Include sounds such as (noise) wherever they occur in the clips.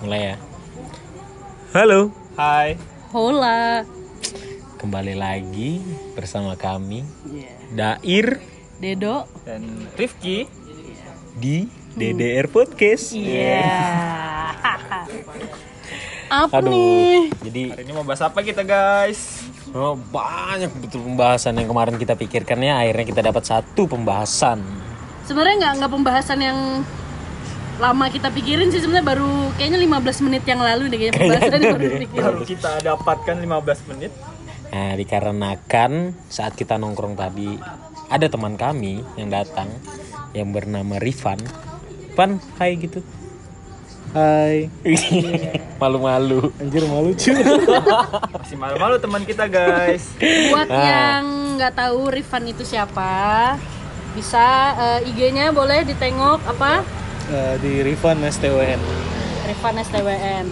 Mulai ya. Halo. Hai. Hola. Kembali lagi bersama kami Yeah. Dair Dedo. Dan Rifki. di DDR Podcast. Iya. (laughs) Apa Aduh. nih? Jadi Hari ini mau bahas apa kita guys? oh, banyak betul pembahasan yang kemarin kita pikirkannya akhirnya kita dapat satu pembahasan. Sebenarnya nggak nggak pembahasan yang lama kita pikirin sih sebenarnya baru kayaknya 15 menit yang lalu deh kayaknya pembahasan baru dipikirin. Baru kita dapatkan 15 menit. Nah, dikarenakan saat kita nongkrong tadi ada teman kami yang datang yang bernama Rifan. Pan, hai gitu. Hai, (laughs) Malu-malu. anjir malu cuy. (laughs) Masih malu-malu teman kita guys. Buat Ah. yang nggak tahu Rifan itu siapa, bisa eh, IG-nya boleh ditengok apa? Eh, di Rifan STWN. Rifan STWN.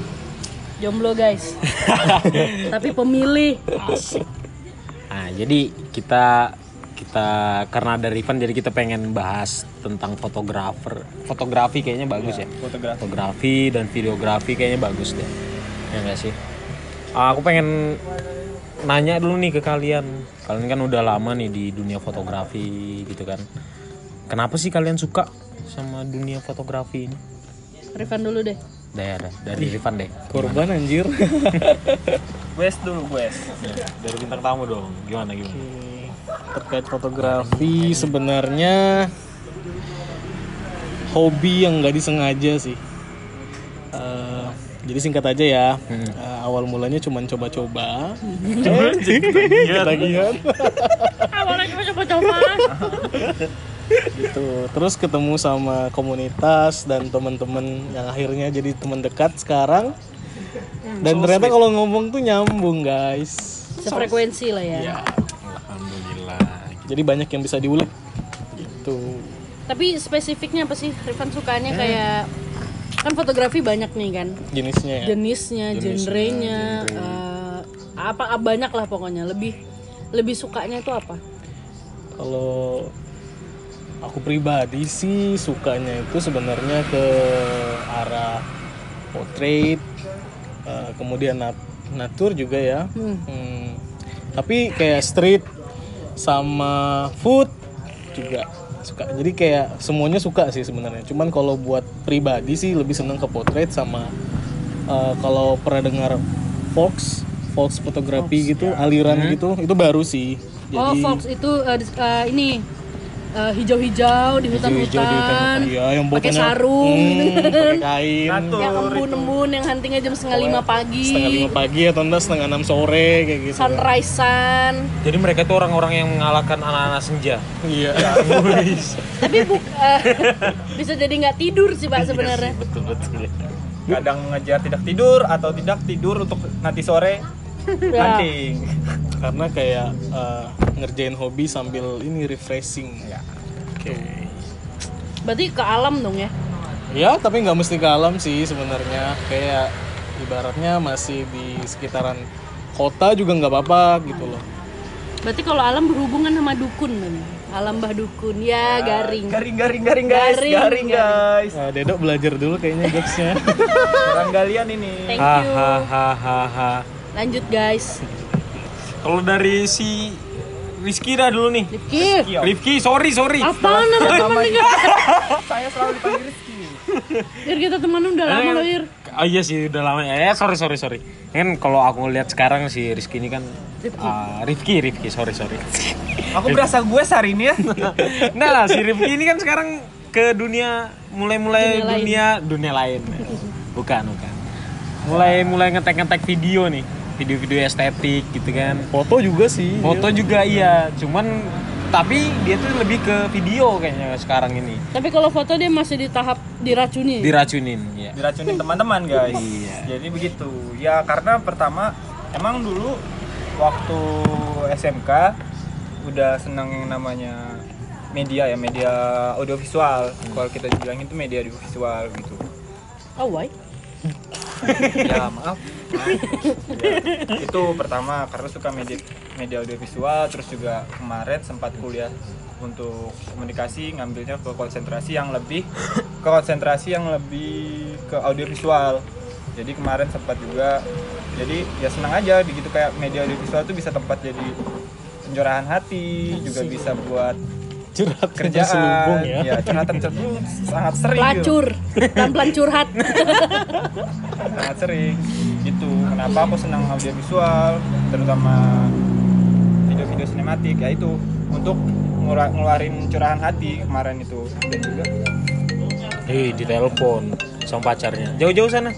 Jomblo guys. (laughs) Tapi pemilih. Nah, jadi kita kita karena ada Rifan jadi kita pengen bahas tentang fotografer. Fotografi kayaknya bagus ya. Fotografi. Fotografi dan videografi kayaknya bagus deh. Ya enggak sih? Ah, Aku pengen nanya dulu nih ke kalian. Kalian kan udah lama nih di dunia fotografi gitu kan. Kenapa sih kalian suka sama dunia fotografi ini? Rifan dulu deh. Dah ya, dah. dari Rifan deh. Korban anjir. (laughs) Wes dulu Wes. Dari bintang tamu dong. Gimana gimana? Terkait fotografi sebenarnya hobi yang nggak disengaja sih. Eh, jadi singkat aja ya. Eh, awal mulanya cuman coba-coba. (laughs) (laughs) Ketagihan. Awalnya cuma coba-coba. Gitu. Terus ketemu sama komunitas dan teman-teman yang akhirnya jadi teman dekat sekarang. Dan ternyata kalau ngomong tuh nyambung, guys. Sefrekuensi lah ya. Ya, Alhamdulillah. jadi banyak yang bisa diulik. Gitu. Tapi spesifiknya apa sih? Rifan sukanya Hmm. kayak kan fotografi banyak nih kan. Jenisnya ya. Jenisnya, genrenya, eh, apa ah, banyak lah pokoknya. Lebih lebih sukanya itu apa? Kalau aku pribadi sih sukanya itu sebenarnya ke arah portrait, eh, kemudian nat- natur juga ya. Hmm. Tapi kayak street sama food juga suka. Jadi kayak semuanya suka sih sebenarnya. Cuman kalau buat pribadi sih lebih seneng ke portrait sama eh, kalau pernah dengar Fox, Fox fotografi gitu, aliran gitu, itu baru sih. oh, Fox itu dis- eh, ini eh, hijau-hijau di hutan-hutan. Iya, yang Pakai sarung Hmm, gitu kan. pakai kain. Natur. Yang embun-embun yang huntingnya jam setengah lima pagi. Setengah lima pagi atau enggak setengah enam sore kayak gitu. Sunrise sun. Jadi mereka tuh orang-orang yang mengalahkan anak-anak senja. Iya. (laughs) Tapi bu, eh, bisa jadi nggak tidur sih pak sebenarnya. betul betul. Kadang ngejar tidak tidur atau tidak tidur untuk nanti sore Ya. hunting. Karena kayak eh, ngerjain hobi sambil ini refreshing. Ya. Oke. Berarti ke alam dong ya? Ya, tapi nggak mesti ke alam sih sebenarnya. Kayak ibaratnya masih di sekitaran kota juga nggak apa-apa gitu loh. Berarti kalau alam berhubungan sama dukun kan? Alam bah dukun ya garing. Garing garing garing guys, Garing, garing, guys. Nah, Dedo belajar dulu kayaknya jokesnya. (laughs) Orang galian ini. Thank you. Hahaha. Lanjut guys. Kalau dari si Rizky dah dulu nih. Rifki. Iya. Rifki, sorry sorry. Apaan nama temen (laughs) Saya selalu dipanggil Rizky. Ir kita teman udah lama loh Ir. Oh iya sih udah lama. Eh sorry sorry sorry. Kan kalau aku ngeliat sekarang si Rizky ini kan Rifki Rifki sorry sorry. Aku berasa gue hari ini ya. (laughs) nah lah si Rifki ini kan sekarang ke dunia mulai-mulai Dunia lain. dunia dunia lain. Bukan bukan. Mulai mulai ngetek-ngetek video nih. Video-video estetik gitu kan. Foto juga sih. Foto juga iya, cuman tapi dia tuh lebih ke video kayaknya sekarang ini. Tapi kalau foto dia masih di tahap diracuni. Diracunin ya. Diracunin teman-teman guys. Iya. Jadi begitu. Ya karena pertama emang dulu waktu SMK udah senang yang namanya media ya media audiovisual. Kalau kita bilang itu media audiovisual gitu. Oh why? Ya maaf. Ya, itu pertama karena suka media media audiovisual terus juga kemarin sempat kuliah untuk komunikasi ngambilnya ke konsentrasi yang lebih ke konsentrasi yang lebih ke audiovisual. Jadi kemarin sempat juga jadi ya senang aja di gitu kayak media audiovisual tuh bisa tempat jadi pencurahan hati juga bisa buat curhat kerjaan. terselubung ya. ya curhatan terselubung sangat sering. Gitu. pelacur pelan-pelan curhat. (laughs) Sangat sering. Gitu kenapa aku senang audiovisual terutama video-video sinematik ya itu. Untuk ngeluarin curahan hati kemarin itu. Dan juga. Eh, di telepon sama pacarnya. Jauh-jauh sana.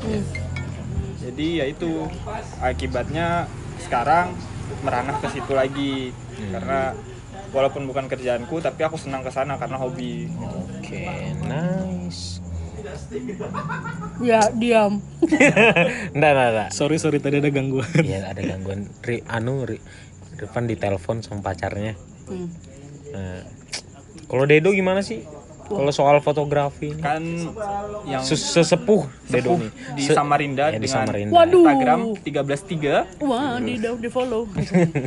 jadi ya itu. Akibatnya sekarang meranah ke situ lagi. Karena walaupun bukan kerjaanku tapi aku senang ke sana karena hobi Oke, nice. ya diam (laughs) Enggak, enggak, enggak. Sorry sorry tadi ada gangguan. Iya, ada gangguan. Ri, anu, Ri, Rifan ditelepon sama pacarnya. Hmm. Nah, kalau Dedo gimana sih? Kalau soal fotografi ini? kan yang Ses- sesepuh Dedo nih. di Se- Samarinda ya, di dengan Samarinda. Waduh. Instagram 133 wah di di follow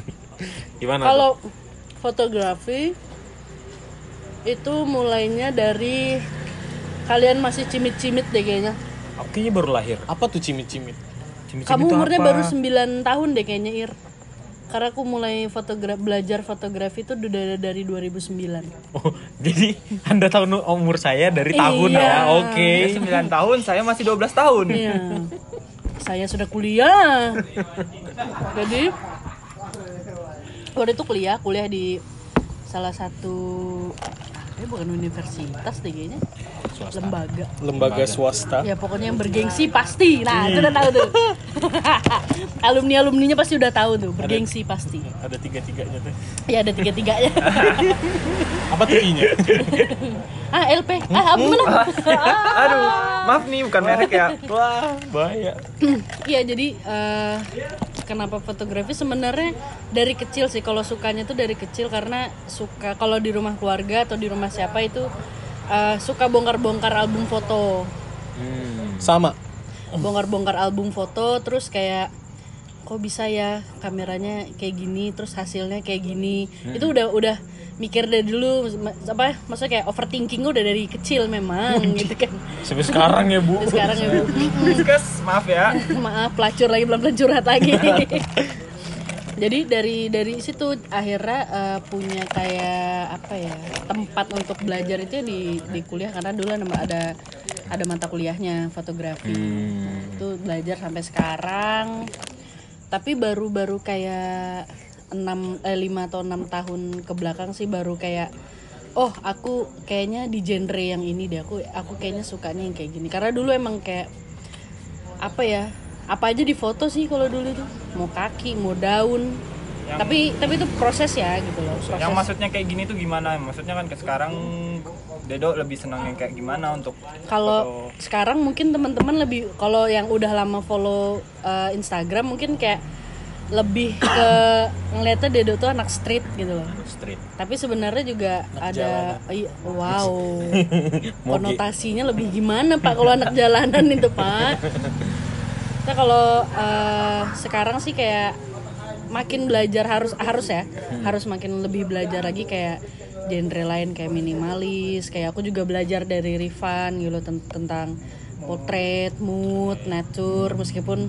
(laughs) Gimana? kalau fotografi itu mulainya dari kalian masih cimit-cimit deh kayaknya kayaknya baru lahir. Apa tuh cimit-cimit? Cimit-cimit kamu umurnya apa? baru 9 tahun deh kayaknya Ir karena aku mulai fotogra belajar fotografi itu udah dari 2009 Oh, (laughs) jadi Anda tahu umur saya dari tahun Iya. ya? Oke. Dia 9 tahun saya masih 12 tahun Iya. Saya sudah kuliah. (laughs) Jadi waktu itu kuliah, kuliah di salah satu eh bukan universitas deh kayaknya. Lembaga. Lembaga swasta. Ya pokoknya yang bergengsi pasti. Nah, itu udah tahu tuh. (laughs) Alumni alumninya pasti udah tahu tuh, bergengsi pasti. Ada tiga-tiganya tuh. Ya ada tiga-tiganya. (laughs) Apa tuh I-nya? (laughs) ah, LP. Ah, apa mana? aduh maaf nih bukan merek ya Wah, bahaya. Iya jadi eh, kenapa fotografi sebenarnya dari kecil sih kalau sukanya tuh dari kecil karena suka kalau di rumah keluarga atau di rumah siapa itu eh, suka bongkar-bongkar album foto Hmm. Sama. bongkar-bongkar album foto terus kayak kok bisa ya kameranya kayak gini terus hasilnya kayak gini itu udah udah mikir dari dulu apa maksudnya kayak overthinking udah dari kecil memang (laughs) gitu kan Sampai sekarang ya, Bu. Sekarang ya Bu. (laughs) Whiskas maaf ya (laughs) maaf pelacur lagi belum belum curhat lagi jadi dari dari situ akhirnya eh, punya kayak apa ya tempat untuk belajar itu ya di di kuliah karena dulu nama- ada ada mata kuliahnya fotografi Hmm. itu belajar sampai sekarang tapi baru-baru kayak 6 eh 5 atau 6 tahun ke belakang sih baru kayak oh aku kayaknya di genre yang ini deh. Aku aku kayaknya sukanya yang kayak gini. Karena dulu emang kayak apa ya apa aja di foto sih kalau dulu itu mau kaki mau daun. Yang- tapi tapi itu proses ya gitu loh proses. yang maksudnya kayak gini tuh gimana? Maksudnya kan ke sekarang Dedo lebih senang yang kayak gimana untuk kalau sekarang mungkin teman-teman lebih kalau yang udah lama follow uh, Instagram mungkin kayak lebih ke ngeliatnya Dedo tuh anak street gitu loh. Street. tapi sebenarnya juga ada iya, wow. (laughs) Konotasinya lebih gimana pak kalau anak jalanan itu pak? Kita kalau uh, sekarang sih kayak makin belajar harus harus ya harus makin lebih belajar lagi kayak genre lain kayak minimalis kayak aku juga belajar dari Rifan gitu tentang potret mood nature meskipun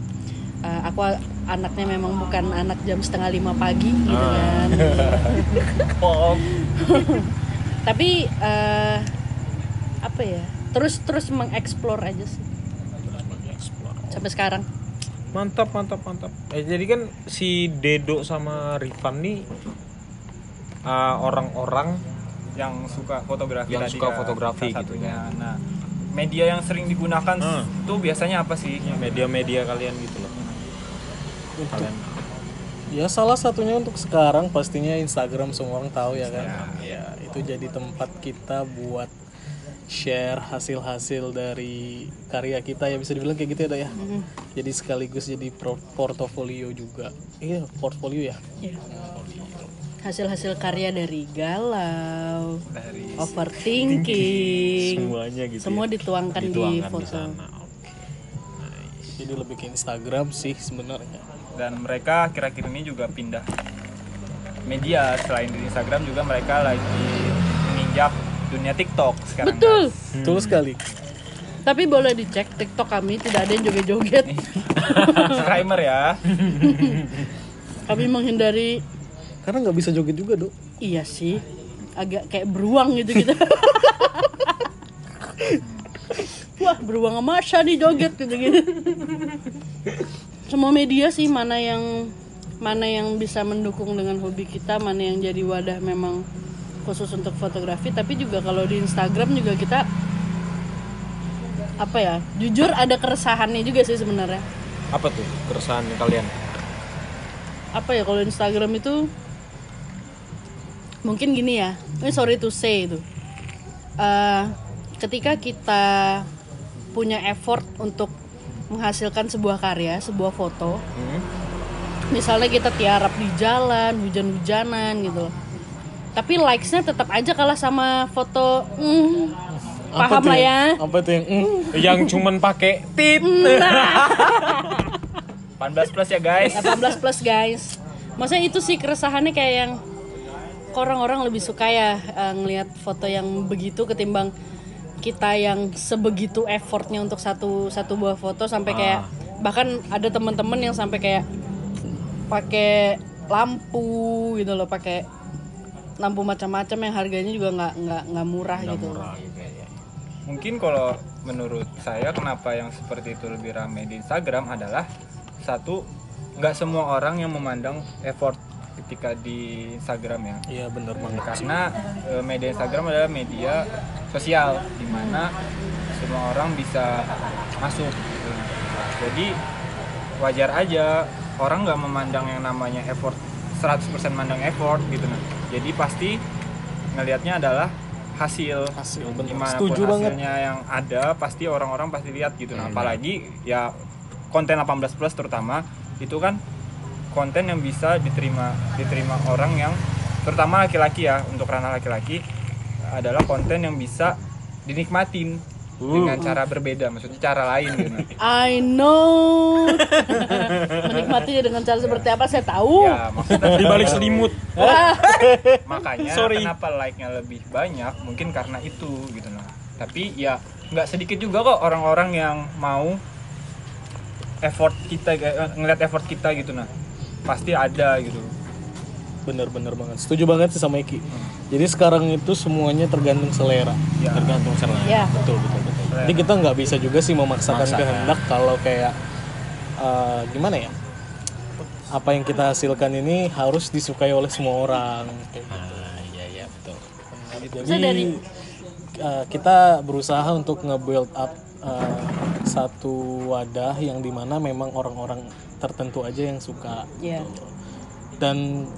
uh, aku anaknya memang bukan anak jam setengah lima pagi gitu kan (laughs) pop (laughs) tapi eh, apa ya terus terus mengeksplor aja sih sampai sekarang Mantap, mantap, mantap. Eh, jadi kan si Dedo sama Rifan nih uh, orang-orang yang suka fotografi Yang tadi suka kan, fotografi salah gitu satunya. Nah, media yang sering digunakan Hmm. tuh biasanya apa sih? media-media kalian gitu Kalian Ya salah satunya untuk sekarang pastinya Instagram semua orang tahu ya kan. Ya, itu jadi tempat kita buat share hasil-hasil dari karya kita ya bisa dibilang kayak gitu ya ya. Jadi sekaligus jadi portofolio juga. Iya, portfolio ya. Iya. hasil-hasil karya dari galau Dari overthinking semuanya gitu. semua ya. dituangkan, di Dituangkan foto sana. Oke. Jadi lebih ke Instagram sih sebenarnya. Dan mereka akhir-akhir ini juga pindah media selain di Instagram juga mereka lagi menginjak dunia TikTok sekarang. betul guys. Betul sekali. Tapi boleh dicek TikTok kami tidak ada yang joget-joget. (laughs) Disclaimer ya. (laughs) kami menghindari Karena nggak bisa joget juga dok. iya sih agak kayak beruang gitu gitu. (laughs) Wah beruang masa nih joget gitu gitu. Semua media sih mana yang mana yang bisa mendukung dengan hobi kita, mana yang jadi wadah memang khusus untuk fotografi. Tapi juga kalau di Instagram juga kita apa ya? Jujur ada keresahannya juga sih sebenarnya. Apa tuh keresahan kalian? apa ya kalau Instagram itu mungkin gini ya ini sorry to say itu Eh, ketika kita punya effort untuk menghasilkan sebuah karya sebuah foto Hmm? misalnya kita tiarap di jalan hujan-hujanan gitu tapi likesnya tetap aja kalah sama foto hmm, paham lah ya Apa tuh yang? mm? Yang cuman pakai tit. (laughs) 18 plus ya guys. 18 plus guys maksudnya itu sih keresahannya kayak yang orang-orang lebih suka ya eh, ngelihat foto yang begitu ketimbang kita yang sebegitu effortnya untuk satu satu buah foto sampai kayak bahkan ada teman-teman yang sampai kayak pakai lampu gitu loh pakai lampu macam-macam yang harganya juga nggak nggak nggak murah gitu Mungkin kalau menurut saya kenapa yang seperti itu lebih ramai di Instagram adalah satu nggak semua orang yang memandang effort ketika di Instagram ya. Iya bener banget. Karena eh, media Instagram adalah media sosial di mana semua orang bisa masuk. gitu. Jadi wajar aja orang nggak memandang yang namanya effort 100% mandang effort gitu nah. Jadi pasti ngelihatnya adalah hasil Hasil bener. Di mana pun Setuju banget. hasilnya yang ada pasti orang-orang pasti lihat gitu nah apalagi ya konten 18 plus terutama itu kan konten yang bisa diterima diterima orang yang terutama laki-laki ya untuk ranah laki-laki adalah konten yang bisa dinikmatin dengan cara berbeda maksudnya cara lain gitu. I know. (laughs) Menikmatinya dengan cara seperti apa saya tahu. Ya maksudnya Di balik selimut. (laughs) makanya Sorry. kenapa like-nya lebih banyak? Mungkin karena itu gitu nah. Tapi ya nggak sedikit juga kok orang-orang yang mau effort kita eh, ngeliat effort kita gitu nah pasti ada gitu Bener-bener banget. Setuju banget sih sama Iki. Jadi sekarang itu semuanya tergantung selera. ya Tergantung selera. ya Betul betul betul. Jadi kita nggak bisa juga sih memaksakan Maksakan. kehendak kalau kayak eh, gimana ya? Apa yang kita hasilkan ini harus disukai oleh semua orang. Kayak gitu. Ah, iya iya betul. Jadi dari- uh, kita berusaha untuk nge-build up uh, satu wadah yang di mana memang orang-orang tertentu aja yang suka. ya Dan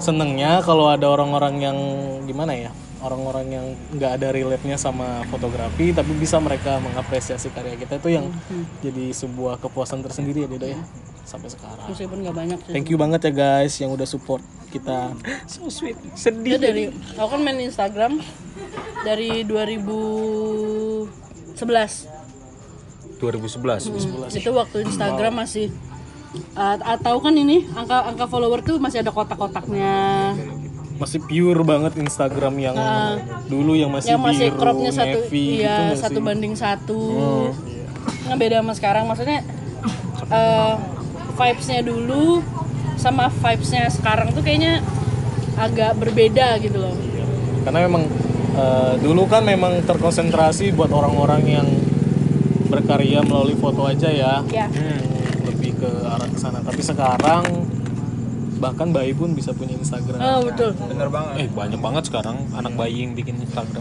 senengnya kalau ada orang-orang yang gimana ya, orang-orang yang nggak ada relate-nya sama fotografi, tapi bisa mereka mengapresiasi karya kita itu yang jadi sebuah kepuasan tersendiri ya Dedo ya sampai sekarang. meskipun nggak banyak sih Thank you banget ya guys yang udah support kita. (laughs) So sweet. Sedih. dari aku kan main Instagram dari 2011 2011. itu waktu Instagram masih uh, atau kan ini angka angka follower tuh masih ada kotak-kotaknya. Masih pure banget Instagram yang dulu yang masih yang masih biru, cropnya satu navy gitu iya nggak satu sih? banding satu. Nah beda sama sekarang maksudnya uh, vibesnya dulu sama vibesnya sekarang tuh kayaknya agak berbeda gitu loh. Karena memang eh, dulu kan memang terkonsentrasi buat orang-orang yang berkarya melalui foto aja ya. Ya lebih ke arah ke sana tapi sekarang bahkan bayi pun bisa punya Instagram oh betul bener banget Eh banyak banget sekarang anak bayi yang bikin Instagram.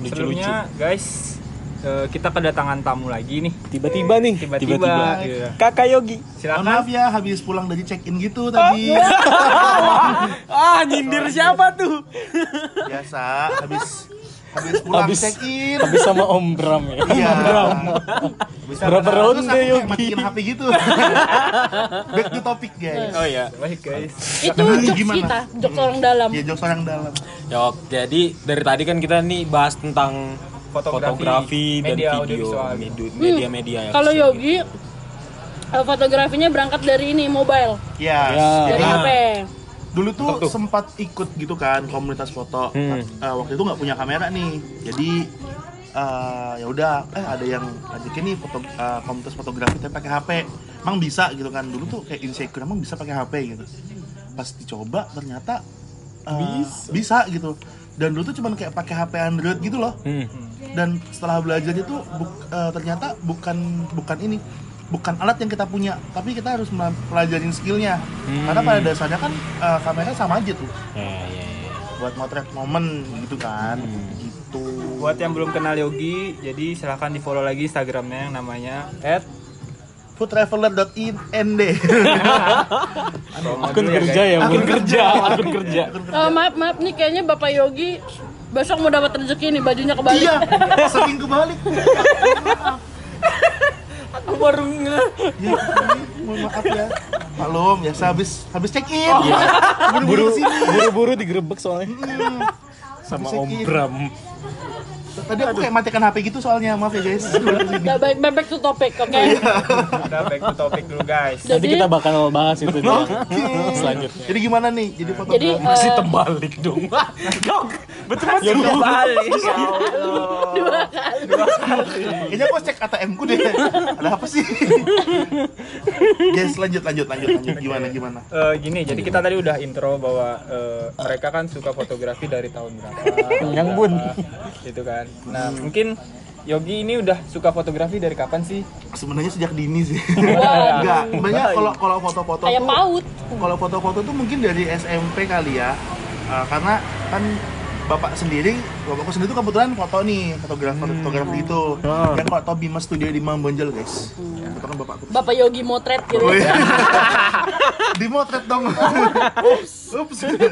Lucu-lucu. guys eh, kita kedatangan tamu lagi nih tiba-tiba nih tiba-tiba iya. Kakak Yogi. Silakan maaf ya habis pulang dari check in gitu tadi. (laughs) Ah nyindir siapa tuh? Biasa habis habis pulang Habis- check in. habis sama Om Bram ya Iya. (laughs) bisa berapa ronde Yogi matiin HP gitu. (laughs) Back to topic guys. Oh iya. baik guys itu jokes gimana? kita jokes orang dalam Ya jokes orang dalam. Yok, jadi dari tadi kan kita nih bahas tentang Fotografi, fotografi, dan media video, media- media-media ya. kalau Yogi eh, fotografinya berangkat dari ini mobile Ya. Ya. dari Jadi HP dulu tuh sempat ikut gitu kan komunitas foto. Hmm. Eh, waktu itu nggak punya kamera nih. Jadi eh, ya udah eh ada yang ngajakin nih foto eh, komunitas fotografi tapi pakai HP emang bisa gitu kan? Dulu tuh kayak insecure emang bisa pakai HP gitu. Pas dicoba ternyata eh, bisa. gitu. Dan dulu tuh cuman kayak pakai HP Android gitu loh. Hmm. dan setelah belajar itu buk- eh, ternyata bukan bukan ini bukan alat yang kita punya. Tapi kita harus mempelajarin skillnya. Karena pada dasarnya kan eh, kamera sama aja tuh. Ya, ya, ya. Buat motret momen gitu kan. Gitu. Buat yang belum kenal Yogi, jadi silahkan di follow lagi Instagramnya yang namanya at foodtraveler.ind (laughs) Akun kerja ya, Akun kerja, akun kerja. Oh, maaf maaf nih kayaknya Bapak Yogi besok mau dapat rezeki nih bajunya kebalik. iya sering kebalik (laughs) Aku baru nge. Mohon maaf ya maklum ya habis habis check in buru-buru Buru, sini buru-buru digerebek soalnya. Sama Om. Bram. Tadi aku kayak matikan HP gitu soalnya maaf ya guys. (laughs) Nah, baik back to topic, oke? udah back to topic dulu guys. Nanti Jadi kita bakal bahas itu di yang selanjutnya. jadi gimana nih jadi fotografer jadi eh, Masih terbalik dong. Dok, betul masih Balik. dua kali. Kayaknya aku cek ATM ku deh. Ada apa sih? Guys, lanjut lanjut lanjut lanjut gimana gimana? Eh, gini, jadi kita tadi udah intro bahwa eh, mereka kan suka fotografi dari tahun berapa. Yang bun. Gitu kan. Nah, mungkin Yogi ini udah suka fotografi dari kapan sih? Sebenarnya sejak dini sih. Wah, Enggak, banyak kalau kalau foto-foto kayak paut. kalau foto-foto tuh mungkin dari SMP kali ya. Eh, karena kan bapak sendiri, bapakku sendiri tuh kebetulan foto nih, fotografer fotografer itu. Yang kalau tau Bima Studio di Mambonjol, guys. Itu kan bapakku. Bapak Yogi motret gitu. Oh, iya. (laughs) Dimotret dong. Ups.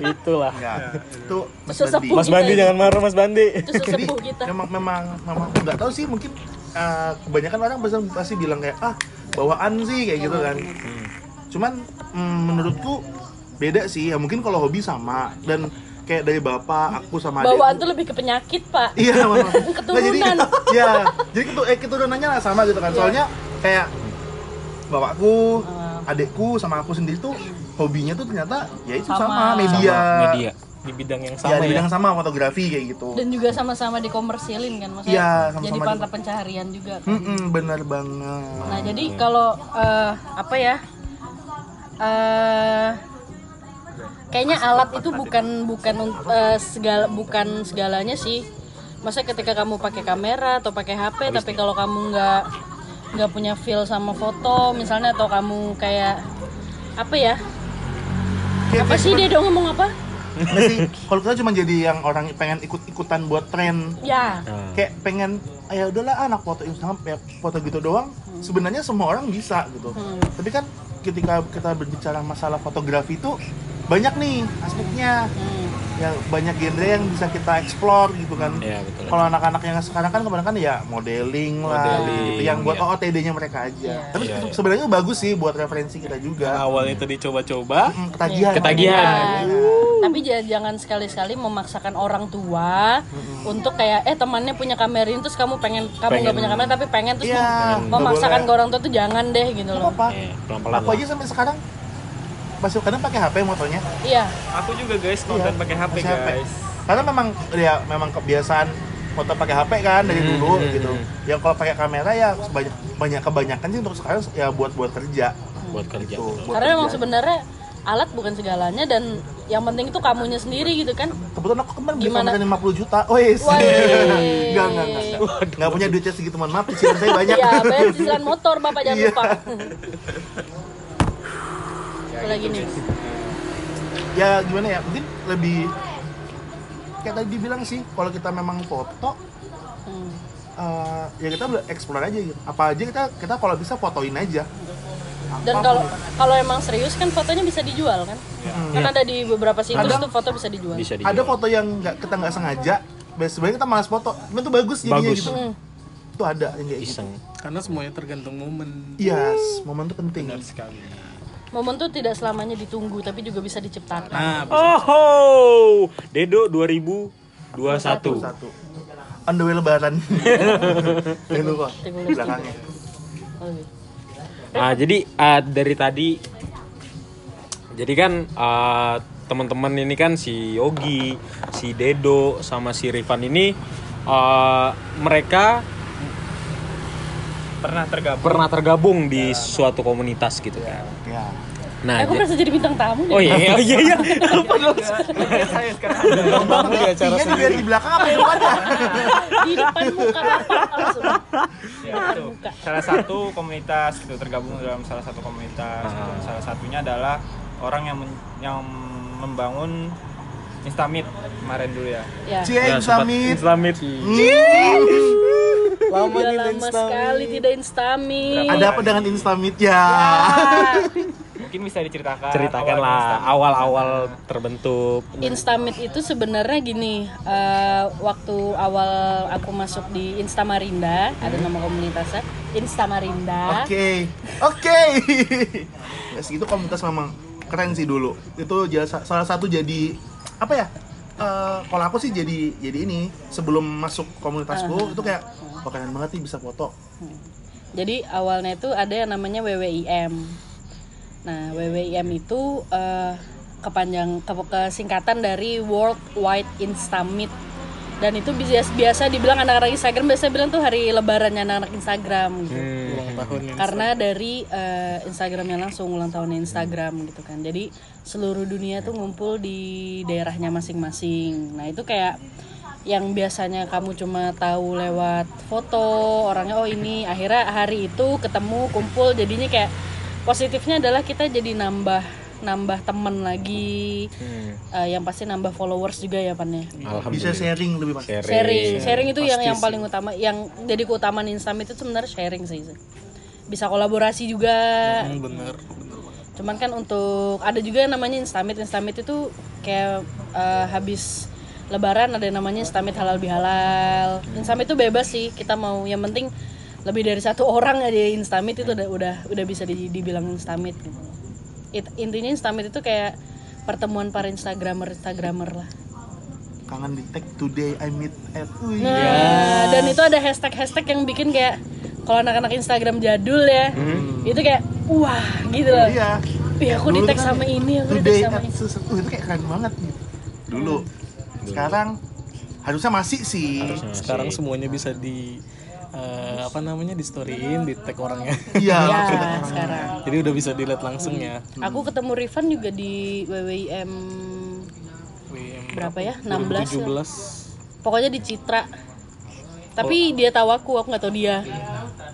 Itulah. Enggak, itu Mas. Bandi. Mas Bandi jangan marah Mas Bandi. Itu sesepuh kita. memang memang memang nggak tahu sih mungkin uh, kebanyakan orang pasti pasti bilang kayak ah bawaan sih kayak gitu kan cuman mm, menurutku beda sih ya mungkin kalau hobi sama dan kayak dari bapak aku sama adikku Bawaan tuh lebih ke penyakit, Pak. iya (laughs) memang Keturunan. jadi (laughs) ya jadi ketu eh, keturunannya lah sama gitu kan soalnya kayak bapakku adikku sama aku sendiri tuh hobinya tuh ternyata ya itu sama, Sama. media Media. Di bidang yang ya sama di ya. bidang sama fotografi kayak gitu Dan juga sama-sama dikomersilin kan, maksudnya. Iya, sama-sama jadi di- mata pencaharian juga. kan. Mm-mm, bener banget Nah, jadi kalau eh, apa ya? eh kayaknya alat itu bukan bukan eh, segala bukan segalanya sih. Masa ketika kamu pakai kamera atau pakai HP, tapi kalau kamu nggak nggak punya feel sama foto, misalnya atau kamu kayak apa ya? Kayak- Apa kayak sih dia dong ngomong apa? Sih, kalau kita cuma jadi yang orang pengen ikut-ikutan buat tren Ya, kayak pengen "Ah, ya udahlah anak foto Instagram ya foto gitu doang sebenarnya semua orang bisa gitu Hmm. tapi kan ketika kita berbicara masalah fotografi itu banyak nih aspeknya hmm. ya banyak genre yang bisa kita explore gitu kan Iya, betul. kalau anak-anak yang sekarang kan kebanyakan ya modeling lah Modeling, gitu, yang buat iya. OOTD-nya mereka aja Iya. tapi Iya, iya. sebenarnya bagus sih buat referensi kita juga awalnya tadi coba-coba, Hmm, ketagihan Ketagihan. Ya, tapi jangan sekali-sekali memaksakan orang tua untuk kayak eh temannya punya kamera ini terus kamu pengen kamu nggak punya kamera tapi pengen terus Iya, mem- nggak memaksakan ke orang tua tuh jangan deh gitu loh. apa-apa Eh, pelan-pelan aku lah. aja sampai sekarang masih kadang pakai HP motonya Iya. Aku juga guys konten Iya, pakai HP pakai HP. guys. karena memang ya memang kebiasaan foto pakai HP kan dari Hmm, dulu hmm, gitu hmm. yang kalau pakai kamera ya banyak banyak kebanyakan sih untuk sekarang ya buat buat kerja buat kerja. gitu betul. buat Karena memang sebenarnya alat bukan segalanya dan yang penting itu kamunya sendiri gitu kan. kebetulan aku kemarin beli kamera 50 juta wes Wah. enggak (laughs) enggak enggak enggak. nggak punya duitnya segitu mohon maaf cicilan saya banyak Iya, bayar cicilan motor Bapak jangan Iya. (laughs) lupa. Apalagi nih. ya gimana ya mungkin lebih kayak tadi dibilang sih kalau kita memang foto Hmm. eh, ya kita explore aja gitu apa aja kita kita kalau bisa fotoin aja Dan kalau kalau emang serius kan fotonya bisa dijual kan? Kan ada di beberapa situs Kadang- tuh foto bisa dijual. Bisa dijual. ada foto yang nggak kita nggak sengaja sebenarnya kita malas foto tapi itu bagus jadinya Bagus. gitu Hmm. itu ada yang kayak gitu iseng. karena semuanya tergantung momen. yes momen itu penting sekali. Momen tuh tidak selamanya ditunggu tapi juga bisa diciptakan. Nah, Oh, Dedo 2021. satu on the way lebaran (laughs) jangan lupa Tunggu, belakangnya Oke. Ah, jadi ah, dari tadi jadi kan ah, teman-teman ini kan si Yogi, si Dedo sama si Rifan ini eh, mereka pernah tergabung pernah tergabung di suatu komunitas gitu kan. ya Nah, aku ja- merasa jadi bintang tamu nih. oh iya, (laughs) oh iya, iya. saya sekarang ada Bangun di acara Iya, sendiri. biar di belakang apa yang depannya Di depan muka bapak langsung. ya, itu. Salah satu komunitas gitu tergabung dalam salah satu komunitas gitu. Ah. salah satunya adalah orang yang men- yang membangun Instamit kemarin dulu ya Ya. Cie Ya, Instamit Instamit. Lama Udah nih lama sekali tidak instamit. ada apa dengan Instamit ya Ah, mungkin bisa diceritakan Ceritakan awalnya lah awal-awal terbentuk. Instamit itu sebenarnya gini, eh, waktu awal aku masuk di Instamarinda, ada nama komunitasnya Instamarinda. Oke, oke. Ya segitu komunitas memang keren sih dulu. Itu jasa- salah satu jadi apa ya? Eh, kalau aku sih jadi jadi ini sebelum masuk komunitasku itu kayak keren banget nih bisa foto. Jadi awalnya itu ada yang namanya WWIM. Nah, WWIM itu eh, kepanjang ke, kesingkatan dari World Wide Instamit. Dan itu biasa biasa dibilang anak-anak Instagram biasa bilang tuh hari lebarannya anak-anak Instagram gitu. Hmm. Ulang tahun. Karena dari eh, Instagramnya langsung ulang tahunnya Instagram gitu kan. Jadi seluruh dunia tuh ngumpul di daerahnya masing-masing. Nah, itu kayak yang biasanya kamu cuma tahu lewat foto orangnya oh ini. Akhirnya hari itu ketemu kumpul jadinya kayak positifnya adalah kita jadi nambah nambah temen lagi. Hmm. Eh, yang pasti nambah followers juga ya pan ya? Bisa sharing lebih pasti. sharing. Sharing. Itu yang Pasti yang paling utama yang jadi keutamaan Instamit itu sebenarnya sharing sih bisa kolaborasi juga. Hmm, bener, cuman kan untuk ada juga yang namanya Instamit. Instamit itu kayak eh, habis Lebaran ada yang namanya Instamit halal bihalal Instamit itu bebas sih kita mau yang penting lebih dari satu orang aja Instamit itu udah udah udah bisa di- dibilang Instamit gitu. It- intinya Instamit itu kayak pertemuan para Instagramer Instagramer lah Kangen di tag today I meet at. Wih. Nah, dan itu ada hashtag-hashtag yang bikin kayak kalau anak-anak Instagram jadul ya, itu kayak wah gitu loh. Iya. Ih, aku di tag kan sama ini, aku di tag sama ini. uh, itu kayak keren banget gitu. Dulu. Sekarang harusnya masih sih. Sekarang semuanya bisa di eh, apa namanya di storyin, di tag orangnya. Iya. (laughs) Ya, sekarang. Jadi udah bisa dilihat langsung ya. Aku ketemu Rifan juga di WWIM WM berapa ya? 16 ya. 17 Pokoknya di Citra. Tapi dia tahu aku, aku nggak tahu dia.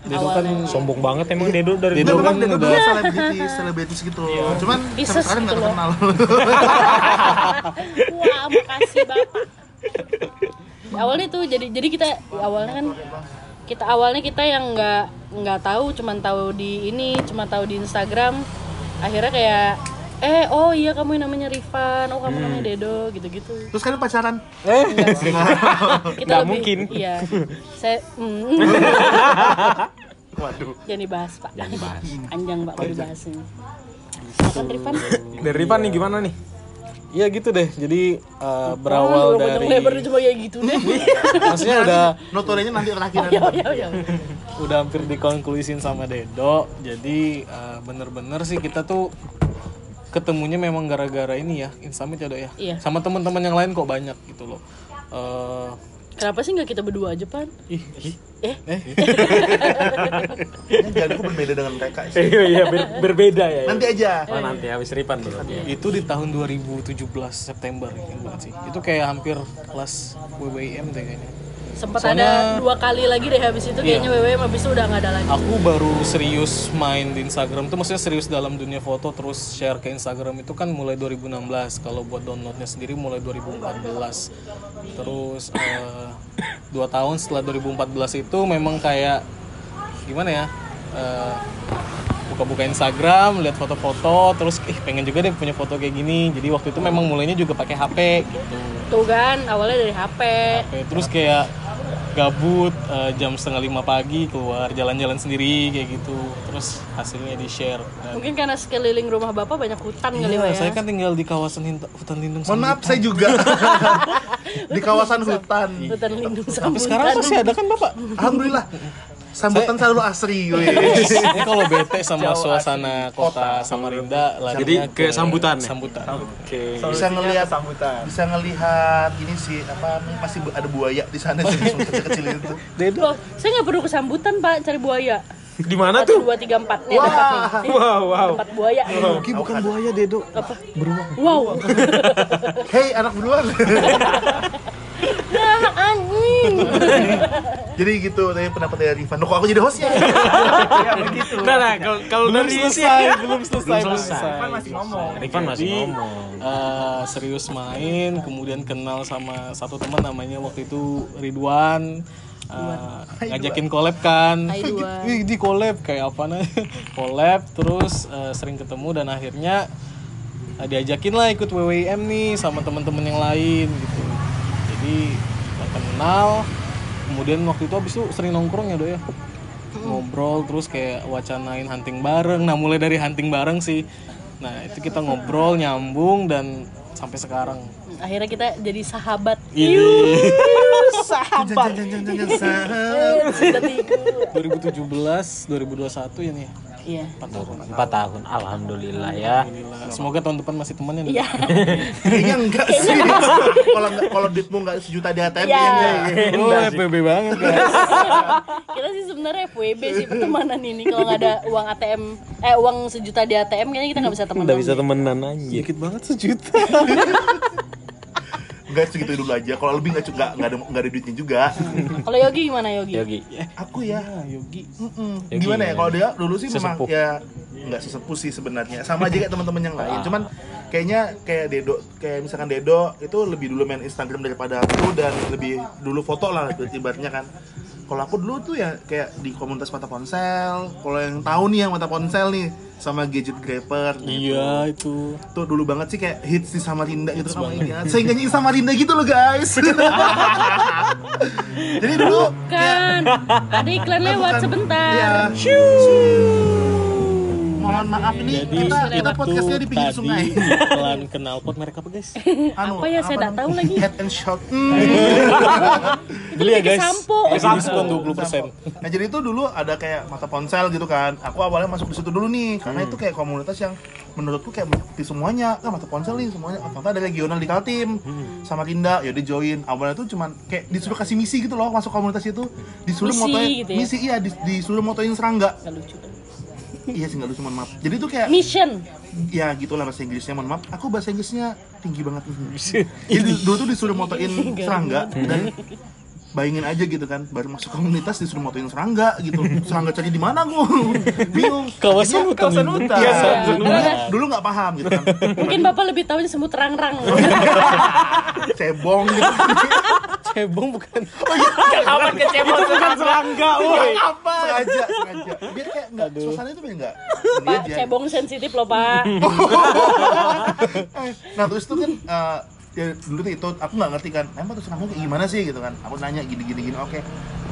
Dedo kan Sombong banget emang Dedo dari Dedo dulu. kan dulu udah- selebritis, selebritis gitu. Cuman Ises sampai sekarang nggak gitu loh. terkenal. (laughs) Wah, makasih Bapak. awalnya tuh jadi jadi kita awalnya kan kita awalnya kita yang nggak nggak tahu cuman tahu di ini cuma tahu di Instagram akhirnya kayak eh oh iya kamu yang namanya Rifan oh kamu namanya Dedo gitu-gitu Terus kalian pacaran? Enggak sih. (laughs) kita Nggak lebih mungkin. iya saya mm, (laughs) Waduh. jangan dibahas pak Jangan dibahas. panjang pak kalau dibahas ini Silakan Rifan Dari Rifan nih gimana nih? Iya gitu deh. Jadi eh, Oh, berawal panjang dari lebar cuma kayak gitu deh (laughs) maksudnya udah Notorenya nanti terakhir. ya ya ya udah hampir dikonklusin sama Dedo. Jadi eh, bener-bener sih kita tuh ketemunya memang gara-gara ini ya Instamit ya Dok ya. Iya. Sama teman-teman yang lain kok banyak gitu loh. Eh, kenapa sih nggak kita berdua aja pan ih, ih, eh (laughs) jalanku berbeda dengan mereka sih. Iya iya ber- berbeda ya. Nanti aja. Oh, nanti habis Rifan bro. itu di tahun 2017 September ingat banget sih. Itu kayak hampir kelas WWIM deh kayaknya. Sempat ada dua kali lagi deh habis itu kayaknya WWM habis itu udah nggak ada lagi. Aku baru serius main di Instagram. Tuh maksudnya serius dalam dunia foto terus share ke Instagram itu kan mulai 2016 kalau buat downloadnya sendiri mulai 2014 terus eh, dua tahun setelah 2014 itu memang kayak gimana ya eh, buka-buka Instagram lihat foto-foto terus ih pengen juga deh punya foto kayak gini. Jadi waktu itu memang mulainya juga pakai HP gitu. Tuh kan awalnya dari HP HP. terus kayak gabut eh, jam setengah lima pagi keluar jalan-jalan sendiri kayak gitu. Terus hasilnya di share dan mungkin karena sekeliling rumah bapak banyak hutan kali Iya, ya? saya kan tinggal di kawasan hinta- hutan lindung Mohon maaf, saya juga. (laughs) Di kawasan hutan. hutan. lindung sampai sambutan sekarang masih ada kan bapak? Alhamdulillah. Sambutan selalu asri, (laughs) weh. Ini kalau bete sama suasana kota Samarinda larinya Jadi ke sambutan ya? Sambutan. Oke. bisa Solusinya ngelihat sambutan bisa ngelihat ini sih apa masih ada buaya di sana sih (laughs) kecil-kecil itu. Loh, saya nggak perlu kesambutan pak cari buaya Di mana tuh? dua tiga empat nih ada empat nih Wow, wow. empat buaya nih. Oke, bukan buaya Dedo. apa wow (laughs) Hei anak beruang. Nah anjing jadi gitu tadi pendapat dari Rifan. Kok aku jadi host ya? (laughs) ya begitu Nah, nah, kalau kalau Belum dari selesai, belum selesai, Belum selesai. Rifan masih ngomong. Rifan masih Jadi, ngomong. eh, serius main, kemudian kenal sama satu teman namanya waktu itu Ridwan. Eh, ngajakin collab kan. Wih, di collab kayak apa nih (laughs) collab terus eh, sering ketemu dan akhirnya eh, diajakin lah ikut WWM nih sama teman-teman yang lain gitu jadi kita kenal. Kemudian waktu itu abis itu sering nongkrong ya do ya? Ngobrol terus kayak wacanain hunting bareng. Nah mulai dari hunting bareng sih. Nah itu kita ngobrol nyambung dan sampai sekarang. Akhirnya kita jadi sahabat. Ini. (laughs) Sahabat. Jangan jangan jangan jangan. sudah tiku 2017 2021 ya nih iya 4 tahun Empat tahun, alhamdulillah ya. Alhamdulillah. semoga tahun depan masih temannya iya (laughs) Kayaknya enggak sih. Kalau enggak kalau duitmu enggak sejuta di ATM Iya. enggak. oh FBB banget guys (laughs) kita sih sebenarnya FWB sih pertemanan ini kalau nggak ada uang ATM eh uang sejuta di ATM kayaknya kita nggak bisa temenan Udah bisa temenan anjir. dikit banget sejuta (laughs) Enggak segitu dulu aja. Kalau lebih enggak enggak enggak ada enggak ada duitnya juga. kalau Yogi gimana Yogi Yogi. Aku ya ah Yogi. Ya, gimana ya kalau dia dulu sih memang Sesepuh. ya nggak sesepuh sih sebenarnya sama aja kayak teman-teman yang lain cuman kayaknya kayak Dedo kayak misalkan Dedo itu lebih dulu main Instagram daripada aku dan lebih dulu foto lah ibaratnya kan kalau aku dulu tuh ya kayak di komunitas mata ponsel. Kalau yang tahu nih yang mata ponsel nih sama gadget grabber gitu. iya itu. Tuh dulu banget sih kayak hits di Samarinda gitu kan ingat saya nyanyi Samarinda gitu loh guys. (laughs) Jadi dulu kan ada iklan lewat Bukan. sebentar. Iya. Mohon maaf ini jadi kita kita podcastnya di pinggir tadi sungai. iklan knalpot merek apa guys (laughs) Anu, Apa ya, saya nggak namanya? tahu lagi. Head and Shout. Hmm. (laughs) beli ya guys sampo. Lagi diskon 20% Nah jadi itu dulu ada kayak mata ponsel gitu kan. Aku awalnya masuk di situ dulu nih karena itu kayak komunitas yang menurutku kayak mengikuti semuanya. Ah mata ponsel nih semuanya. Oh, ternyata ada regional di Kaltim sama Rinda ya dia join. Awalnya tuh cuman kayak disuruh kasih misi gitu loh masuk komunitas itu. Disuruh Misi motoin gitu ya? misi iya dis- disuruh motoin serangga. Lucu kan iya sih nggak lucu mohon maaf. Jadi tuh kayak mission. Ya gitulah bahasa Inggrisnya mohon maaf. Aku bahasa Inggrisnya tinggi banget. (laughs) Jadi dulu tuh disuruh motoin (laughs) serangga dan bayangin aja gitu kan baru masuk komunitas disuruh motoin serangga gitu. Serangga cari di mana gue (laughs) bingung. Kawasan Akhirnya- hutan. kawasan hutan. Iya, Iya. dulu, dulu nggak paham gitu kan. Mungkin bapak lebih tahu semut rang-rang. (laughs) Cebong gitu. (laughs) Cebong bukan. Kapan kecebong serangga, woi. apa sengaja sengaja. Biar kayak nggak suasana itu biar nggak. Pak cebong sensitif loh pak. Nah terus itu kan eh, ya dulu tuh itu aku nggak ngerti kan emang tuh serangga kayak gimana sih? Gitu kan. Aku nanya gini gini gini oke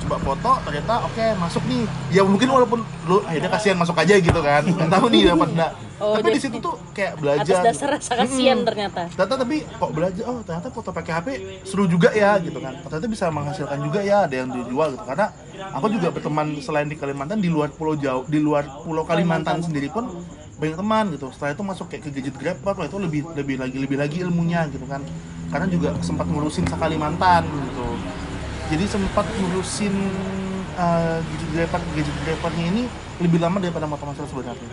coba foto ternyata oke masuk nih. Ya mungkin walaupun lu akhirnya kasihan masuk aja gitu kan nggak tahu nih dapat enggak Oh, tapi di situ tuh kayak atas belajar dasar rasa kasihan ternyata. Ternyata tapi kok belajar oh ternyata foto pakai HP seru juga ya gitu kan. Ternyata bisa menghasilkan juga ya ada yang dijual gitu. Karena aku juga berteman selain di Kalimantan di luar pulau jauh di luar pulau Kalimantan sendiri pun banyak teman gitu. Setelah itu masuk kayak ke gadget grab wah itu lebih lebih lagi lebih lagi ilmunya gitu kan. Karena juga sempat ngurusin Kalimantan gitu. Jadi sempat ngurusin uh, gadget grabber gadget grabbernya ini lebih lama daripada motor motor sebenarnya.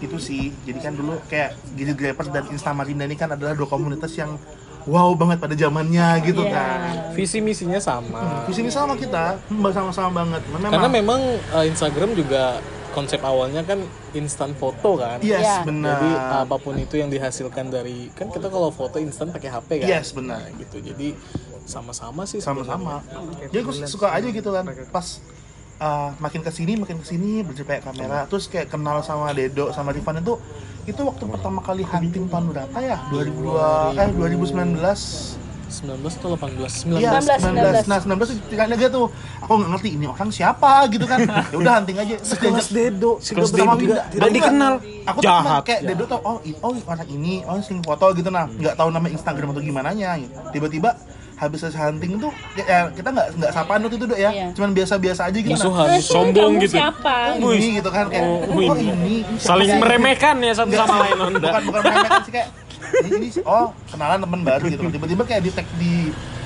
Itu sih. Jadi kan dulu kayak gadget grabber dan Instamarinda ini kan adalah dua komunitas yang wow banget pada zamannya gitu Iya. kan. Visi misinya sama. Di sini sama kita. Hmm, sama-sama banget. Memang karena memang eh, Instagram juga konsep awalnya kan instan foto kan? Yes Iya. benar. Jadi apa pun itu yang dihasilkan dari kan kita kalau foto instan pakai HP kan? Yes benar. Gitu. Jadi sama-sama sih sama-sama. jadi gue suka aja gitu kan pas uh, makin ke sini makin ke sini berjepit kamera. Terus kayak kenal sama Dedo sama Rifan itu itu waktu pertama kali hunting tahun berapa ya 2002 eh 2019 19 atau 18 19 Iya, 19, 19. Nah, 19 tuh dia tuh. Aku nggak ngerti ini orang siapa gitu kan. (laughs) Ya udah hunting aja. Sekelas Dedo. Sekelas Sama Dedo. Winda. Dan Aku dikenal. Aku tuh Jahat. cuma kayak Dedo tau oh oh orang ini, oh sering foto gitu nah. Nggak tahu nama Instagram atau gimana nya gitu. Tiba-tiba habis selesai hunting tuh ya, ya, kita nggak nggak sapaan waktu itu dok ya Iya. cuman biasa-biasa aja gitu nah, musuhan Eh, sombong gitu. siapa oh, ini gitu kan kayak Oh, oh, ini. ini, saling sih?" meremehkan ya satu sama lain bukan bukan meremehkan sih kayak ini, ini sih, oh kenalan temen baru gitu. Tiba-tiba kayak di tag di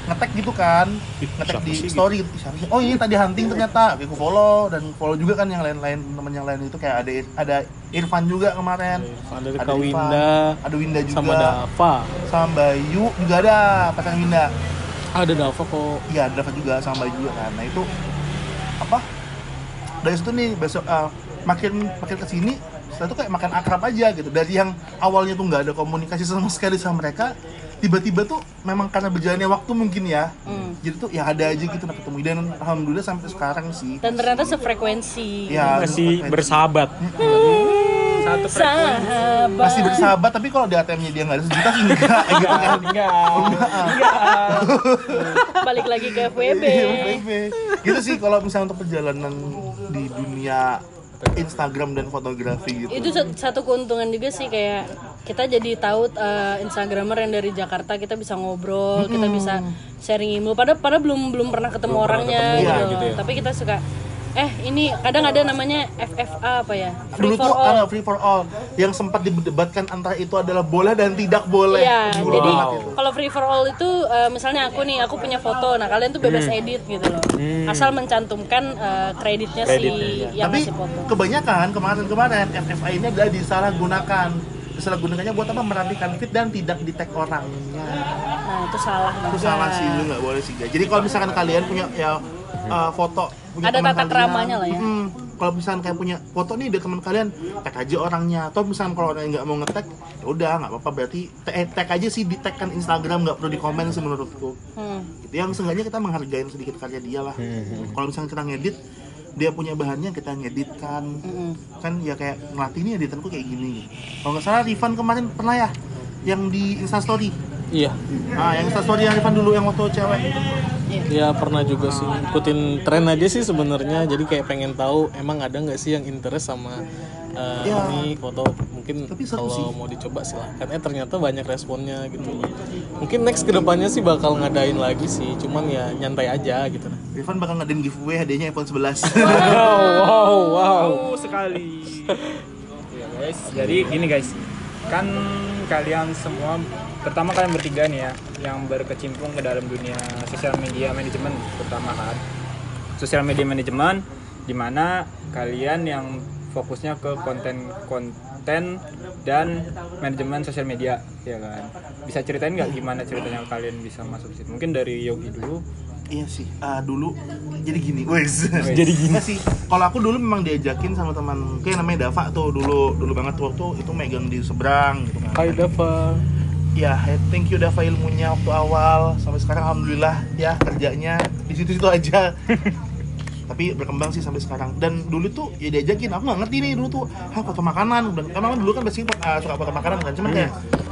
ngetek gitu kan. Ngetek di sih story gitu. "Ih, siapa sih? oh ini tadi hunting ternyata. Aku follow dan follow juga kan yang lain-lain temen yang lain itu. Kayak ada ada Irfan juga kemarin. Ada Ada Kawinda ada Winda juga. Sama Dava. sama Bayu juga ada pasangan Winda. Ada Dava kok. iya ada Dava juga sama Bayu juga kan. Nah itu apa? Dari situ nih besok eh, makin makin ke sini setelah itu kayak makan akrab aja gitu. Dari yang awalnya tuh nggak ada komunikasi sama sekali sama mereka tiba-tiba tuh memang karena berjalannya waktu mungkin ya. Hmm. jadi tuh ya ada aja gitu nah ketemu. Dan alhamdulillah sampai sekarang sih. Dan ternyata sefrekuensi. Ya masih bersahabat. Satu frekuensi sahabat. Masih bersahabat tapi kalau di ATM-nya dia nggak ada sejuta sih enggak gitu kan. balik lagi ke FWB FWB. gitu sih kalau misalnya untuk perjalanan di dunia Instagram dan fotografi gitu. Itu sat- satu keuntungan juga sih kayak kita jadi tahu eh, instagramer yang dari Jakarta kita bisa ngobrol kita bisa sharing ilmu. Padahal padahal belum belum pernah ketemu orangnya ketemu, gitu, ya, gitu ya. tapi kita suka eh ini kadang ada namanya FFA apa ya? Free dulu for tuh all. ah, free for all. Yang sempat didebatkan antara itu adalah boleh dan tidak boleh. Iya, Dulu jadi kalau free for all itu eh, misalnya aku nih, aku punya foto, nah kalian tuh bebas Hmm. edit gitu loh, asal mencantumkan eh, kreditnya Kreditnya, si iya. yang tapi ngasih foto. kebanyakan kemarin-kemarin FFA ini adalah disalahgunakan. Disalahgunakannya buat apa? Merapikan feed dan tidak di tag orangnya. Nah itu salah itu juga. salah sih itu nggak boleh sih jadi kalau misalkan kalian punya ya uh, foto punya Ada tata keramanya lah ya. mm, kalau misalkan kayak punya foto nih dari teman kalian tag aja orangnya. Atau misalkan kalau orang yang nggak mau ngetag ya udah nggak apa-apa. Berarti eh, tag aja sih di tag kan Instagram nggak perlu di komen sih menurutku. Hmm. gitu. Yang seenggaknya kita menghargai sedikit karya dia lah. Kalau misalnya kita ngedit dia punya bahannya kita ngeditkan. Mm-mm. kan ya kayak ngelatih ini editanku kayak gini. Kalau nggak salah Rifan kemarin pernah ya yang di Instastory Iya. ah yang Instastory yang Rifan dulu yang waktu cewek Ya pernah juga sih ikutin tren aja sih sebenarnya. Jadi kayak pengen tahu emang ada nggak sih yang interest sama uh, Ya. ini foto mungkin kalau mau dicoba silahkan. Eh ternyata banyak responnya gitu. Mungkin next ke depannya sih bakal ngadain lagi sih. Cuman ya nyantai aja gitu. Rifan bakal ngadain giveaway hadiahnya iPhone 11 (laughs) wow wow wow Wow sekali. (laughs) ya guys, jadi gini guys, kan kalian semua pertama kalian bertiga nih ya yang berkecimpung ke dalam dunia sosial media manajemen pertama kan. Sosial media manajemen di mana kalian yang fokusnya ke konten-konten dan manajemen sosial media ya kan. Bisa ceritain nggak gimana ceritanya kalian bisa masuk situ? Mungkin dari Yogi dulu. Iya sih, ah, dulu jadi gini, wes. (laughs) Jadi gini. Nggak sih. Kalau aku dulu memang diajakin sama teman, kayak namanya Dava tuh dulu, dulu banget waktu itu megang di seberang gitu kan. Hai Dava. Ya, thank you Dava ilmunya waktu awal sampai sekarang alhamdulillah ya kerjanya di situ-situ aja. (laughs) Tapi berkembang sih sampai sekarang. Dan dulu tuh ya diajakin, aku nggak ngerti nih dulu tuh, ah foto makanan. Dan emang dulu kan basicnya uh, suka foto makanan kan, cuman kayak,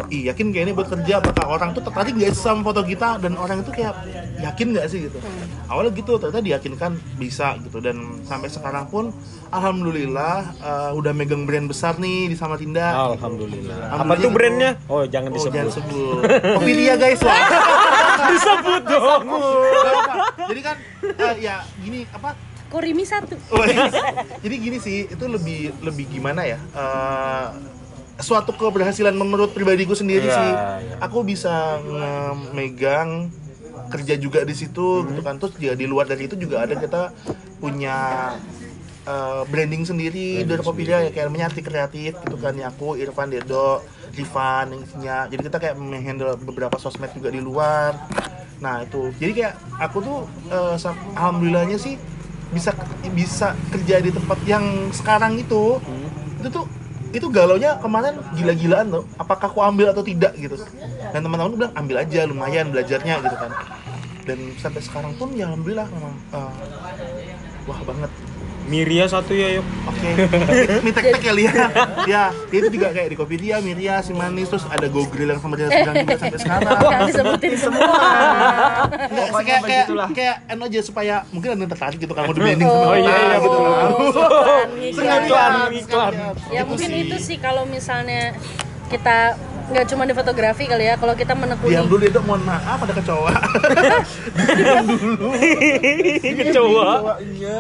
ih yakin kayak ini buat kerja, apakah orang tuh tertarik nggak sih sama foto kita? Dan orang itu kayak yakin nggak sih gitu. Awalnya gitu, ternyata diyakinkan bisa gitu. Dan sampai sekarang pun, alhamdulillah uh, udah megang brand besar nih di Samarinda. alhamdulillah apa Alhamdulillah tuh gitu. brandnya oh jangan Oh, disebut jangan sebut. (laughs) Ophelia guys, wah. disebut dong Gak. Jadi kan eh, ya gini apa? Korimi satu. Wes. (laughs) Jadi gini sih, itu lebih lebih gimana ya? Eh, suatu keberhasilan menurut pribadiku sendiri Iya, sih. iya. Aku bisa megang kerja juga di situ gitu kan. Terus ya di luar dari itu juga ada kita punya eh, branding sendiri dari Kopiria ya kayak namanya arti kreatif gitu kan ya aku Irfan Dedo Rifan yang isinya jadi kita kayak menghandle beberapa sosmed juga di luar nah itu jadi kayak aku tuh sam- alhamdulillahnya sih bisa bisa kerja di tempat yang sekarang itu itu tuh itu galaunya kemarin gila-gilaan tuh apakah aku ambil atau tidak gitu. Dan teman-teman bilang ambil aja lumayan belajarnya gitu kan. Dan sampai sekarang pun ya alhamdulillah memang eh, wah banget Miria satu ya yuk Oke, ini tek-tek kali ya. ya, dia itu juga kayak di kopi dia, Miria, si manis, terus ada Go Grill yang sama dia sedang juga sampai sekarang. Jangan disebutin semua. Pokoknya kayak kayak kayak eno aja supaya mungkin ada yang tertarik gitu kalau mau di branding Oh, sama iya, iya, gitu. betul. Iklan, iklan. Ya mungkin itu sih kalau misalnya kita nggak cuma di fotografi kali ya kalau kita menekuni. Diam dulu dok. Mohon maaf ada kecoa. Kecoa. Iya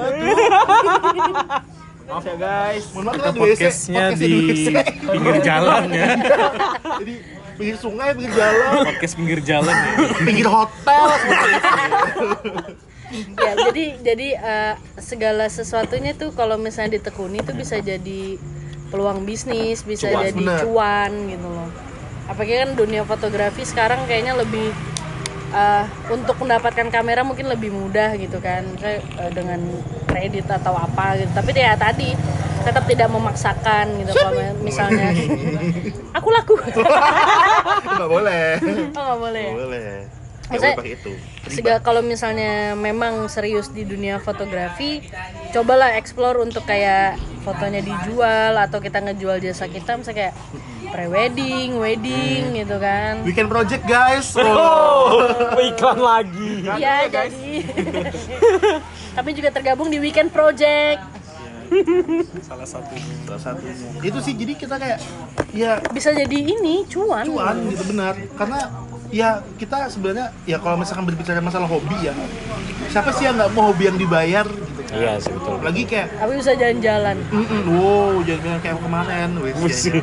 Maaf ya guys. mohon maaf kita podcastnya di pinggir jalan ya. Jadi pinggir sungai pinggir jalan. Podcast pinggir jalan ya. Pinggir hotel. Ya jadi jadi eh, segala sesuatunya tuh kalau misalnya ditekuni tuh bisa jadi peluang bisnis bisa Cuan, jadi bener. cuan gitu loh apalagi kan dunia fotografi sekarang kayaknya lebih eh, untuk mendapatkan kamera mungkin lebih mudah gitu kan. Misalnya, eh, dengan kredit atau apa gitu. Tapi ya tadi tetap tidak memaksakan gitu kalau misalnya (laughs) aku laku. (laughs) Nggak boleh. Oh nggak boleh ya? nggak boleh. Maksudnya- itu. Sega kalau misalnya memang serius di dunia fotografi, cobalah explore untuk kayak fotonya dijual atau kita ngejual jasa kita misalnya kayak pre-wedding, wedding gitu kan. weekend project guys. (laughs) Oh. oh. iklan lagi. Iya, jadi. (laughs) kami juga tergabung di weekend project. salah satu salah satunya itu sih jadi kita kayak ya. Bisa jadi ini cuan. cuan gitu benar. Karena ya kita sebenarnya ya kalau misalkan berbicara masalah hobi ya. Siapa sih yang nggak mau hobi yang dibayar gitu iya sih betul lagi kayak Tapi bisa jalan-jalan. mm wow jangan bilang kayak kemarin wis ya, ya.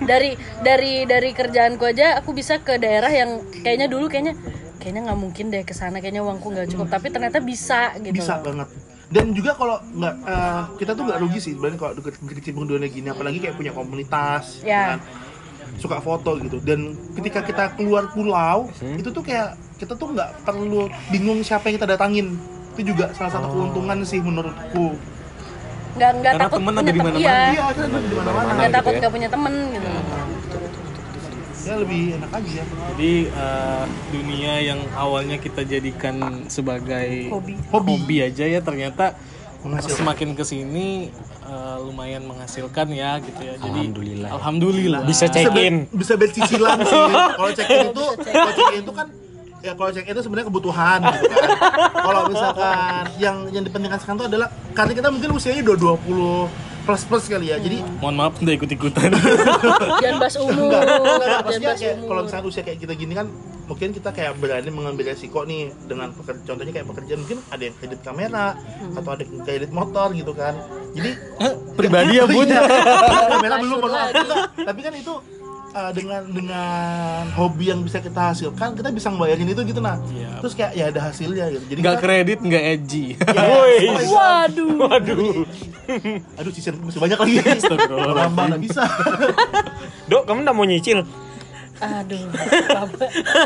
Dari dari dari kerjaanku aja aku bisa ke daerah yang kayaknya dulu kayaknya kayaknya nggak mungkin deh ke sana kayaknya uangku nggak cukup. Tapi ternyata bisa gitu. bisa banget. Dan juga kalau nggak eh, kita tuh nggak rugi sih sebenarnya kalau deket kecimpung dunia gini apalagi kayak punya komunitas Ya. kan? Suka foto gitu. Dan ketika kita keluar pulau itu tuh kayak kita tuh nggak perlu bingung siapa yang kita datangin itu juga salah satu keuntungan sih menurutku. Nggak nggak Karena takut temen ada punya di temen mana-mana. iya. Iya di mana-mana nggak gitu takut ya. nggak punya temen gitu. Ya lebih enak aja. Jadi eh, dunia yang awalnya kita jadikan sebagai hobi. Hobi. aja ya ternyata Menghasilkan. semakin ke sini eh, lumayan menghasilkan ya gitu ya. Jadi Alhamdulillah. alhamdulillah. Bisa check in bisa bayar cicilan sih. (laughs) Kalau check in itu kalau check in itu kan ya kalau check in itu sebenarnya kebutuhan gitu kan. (laughs) Kalau misalkan yang yang dipentingkan sekarang itu adalah karena kita mungkin usianya udah 20 plus plus kali ya jadi mohon maaf udah ikut ikutan (laughs) jangan bahas umur. Enggak, enggak, maksudnya kayak kalau misalnya usia kayak kita gini kan mungkin kita kayak berani mengambil resiko nih dengan peker- contohnya kayak pekerjaan mungkin ada yang kredit kamera atau ada yang kredit motor gitu kan. Jadi pribadi ya (laughs) bun? Iya, kamera belum tapi kan itu uh, dengan dengan hobi yang bisa kita hasilkan kita bisa ngebayarin itu gitu nah Iya. terus kayak ya ada hasilnya gitu. Jadi nggak kita- kredit nggak edgy. Ya, (laughs) Woi. oh my God. waduh. Waduh. Aduh cicil masih banyak lagi. Nambah nggak bisa. (laughs) Dok kamu nggak mau nyicil? Aduh.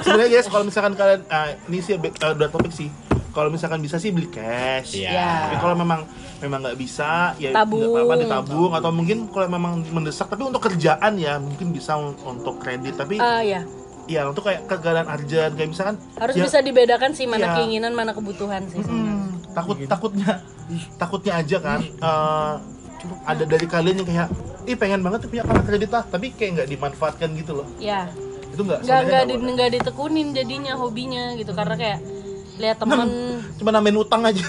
Sebenarnya guys kalau misalkan kalian ah, ini sih uh, udah topik sih. Kalau misalkan bisa sih beli cash. Iya. Ya. tapi kalau memang memang nggak bisa ya nggak apa-apa ditabung. Atau mungkin kalau memang mendesak tapi untuk kerjaan ya mungkin bisa un- untuk kredit. Tapi Ah, ya ya untuk kayak keadaan arjan kayak misalkan harus ya, bisa dibedakan sih mana Iya. keinginan mana kebutuhan sih sebenarnya. Hmm, takut takutnya takutnya aja kan. Eh, ada dari kalian yang kayak ih pengen banget tuh punya kartu kredit lah tapi kayak nggak dimanfaatkan gitu loh. Ya itu nggak nggak nggak di, ditekunin jadinya hobinya gitu. Karena kayak lihat temen. Cuma nambahin utang aja.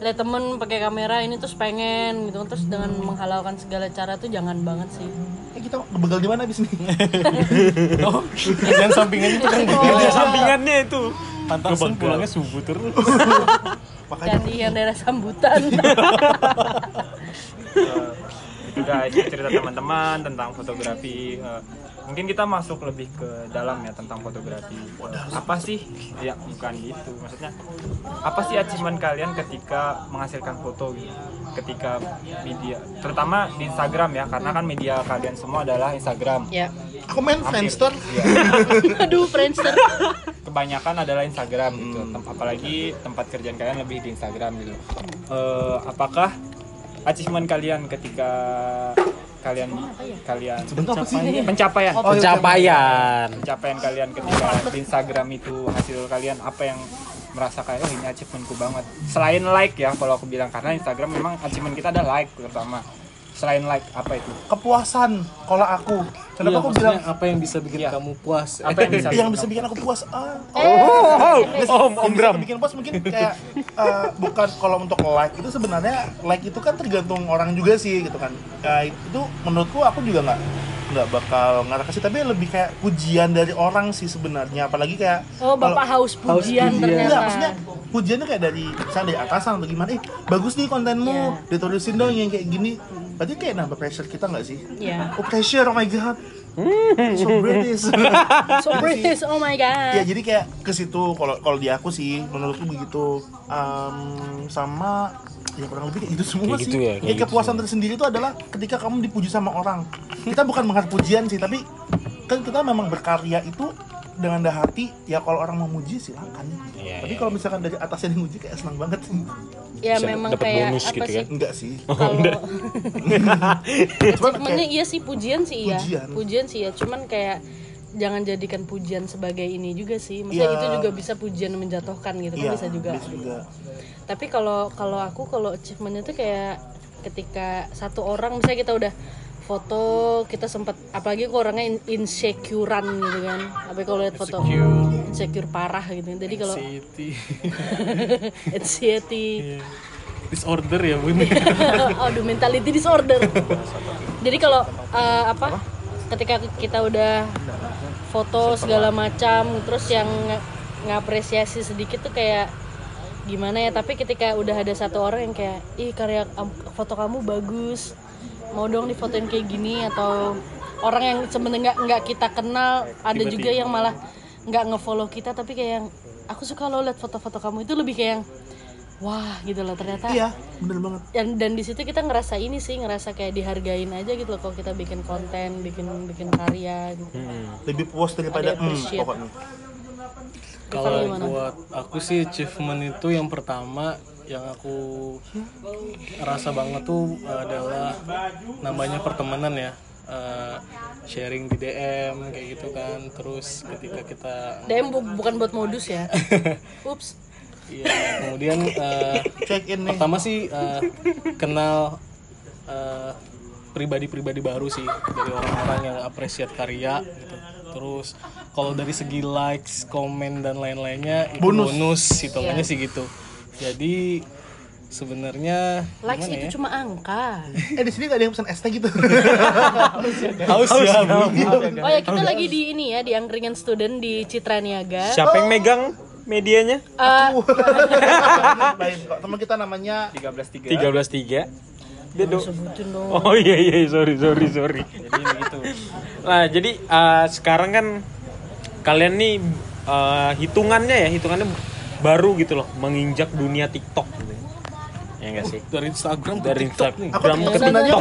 Lihat temen pakai kamera ini terus pengen gitu. Terus dengan menghalalkan segala cara tuh jangan banget sih. Eh kita begal di mana abis nih (laughs) oh kerjaan sampingan itu kan kerja begitu sampingannya itu. Pantasan pulangnya subuh terus. (laughs) Makanya. Candi yang daerah sambutan. Eh, itu guys cerita teman-teman tentang fotografi Eh, mungkin kita masuk lebih ke dalam ya tentang fotografi. Apa sih? Ya bukan gitu. Maksudnya apa sih achievement kalian ketika menghasilkan foto gitu? Ketika media terutama di Instagram ya karena kan media kalian semua adalah Instagram. Ya. Aku main Friendster. Iya. (laughs) aduh Friendster. (laughs) Kebanyakan adalah Instagram gitu. Tem- apalagi tempat kerjaan kalian lebih di Instagram gitu. Eh, apakah achievement kalian ketika kalian kalian sih? pencapaian. Oh, pencapaian. pencapaian. Kalian ketika di Instagram itu hasil kalian apa yang merasa kayak oh ini achievementku banget. Selain like ya kalau aku bilang. Karena Instagram memang achievement kita ada like terutama selain like apa itu? Kepuasan kalau aku. Kenapa Iya, aku bilang apa yang bisa bikin Iya. kamu puas? Apa yang bisa yang bisa bikin aku puas? Ah oh, Yang om om bisa Bram. bikin puas mungkin kayak eh, bukan kalau untuk like itu sebenarnya like itu kan tergantung orang juga sih gitu kan. Eh, itu menurutku aku juga nggak nggak bakal ngarah ke situ tapi lebih kayak pujian dari orang sih sebenarnya. Apalagi kayak Oh, Bapak haus pujian ternyata. Enggak, maksudnya pujiannya kayak dari misalnya dari atasan atau gimana eh bagus nih kontenmu Iya. ditulisin dong yang kayak gini berarti kayak nambah pressure kita nggak sih? Iya. oh pressure oh my god. So British. (laughs) So British, oh my god. ya jadi kayak ke situ kalau kalau di aku sih menurutku begitu. Em, sama ya kurang lebih kayak gitu semua Kayak sih. gitu ya, kayak gitu. kepuasan tersendiri itu adalah ketika kamu dipuji sama orang. Kita bukan mengharap pujian sih tapi kan kita memang berkarya itu dengan dah hati ya kalau orang memuji silakan. Iya, tapi iya. kalau misalkan dari atasnya yang muji kayak senang banget sih ya Bisa memang dapet kayak bonus apa gitu sih? kan? enggak sih Kalau (laughs) (laughs) cuman Sebenarnya kayak iya sih pujian sih iya. Pujian. Pujian sih ya, cuman kayak jangan jadikan pujian sebagai ini juga sih. Maksudnya Iya. itu juga bisa pujian menjatuhkan gitu kan iya, bisa juga. bisa juga Tapi kalau kalau aku kalau achievementnya tuh kayak ketika satu orang misalnya kita udah foto kita sempat apalagi aku orangnya in- insecurean gitu kan. Apalagi kalau lihat foto insecure. parah gitu. Jadi kalau City anxiety. (laughs) Disorder ya bun (laughs) Aduh mentality disorder. Jadi kalau eh, apa? Ketika kita udah foto segala macam, terus yang ngapresiasi sedikit tuh kayak gimana ya? Tapi ketika udah ada satu orang yang kayak, ih karya foto kamu bagus, mau dong difotoin kayak gini atau orang yang sebenarnya nggak nggak kita kenal, ada juga yang malah nggak ngefollow kita tapi kayak yang aku suka lo liat foto-foto kamu. Itu lebih kayak yang wah gitu loh ternyata iya bener banget. dan dan di situ kita ngerasa ini sih ngerasa kayak dihargain aja gitu loh kalau kita bikin konten bikin bikin karya gitu. lebih puas daripada Ada hmm, pokoknya. Kalau buat aku sih achievement itu yang pertama yang aku rasa banget tuh adalah namanya pertemanan ya. Eh, sharing di DM kayak gitu kan. Terus ketika kita DM bu- bukan buat modus ya? (laughs) Ups. Iya, kemudian eh, check in nih. pertama sih eh, kenal eh, pribadi-pribadi baru sih. Dari orang-orang yang apresiat karya gitu. Terus kalau dari segi likes, komen dan lain-lainnya itu Bonus. bonus, hitungannya sih gitu. Jadi sebenarnya likes itu ya? cuma angka. (laughs) Eh di sini gak ada yang pesan ST gitu? Haus ya, Bu. oh ya kita lagi di ini ya di angkringan student di Citra Niaga Siapa yang megang medianya? (laughs) Lain kok. Teman kita namanya 13.3 13.3 Dia do- dong. (laughs) Oh iya iya sorry sorry sorry. jadi begitu. Nah jadi eh, sekarang kan kalian nih eh, hitungannya ya hitungannya baru gitu loh menginjak dunia TikTok gitu. Ya enggak sih? Dari Instagram ke Dari TikTok nih. Instagram ke TikTok.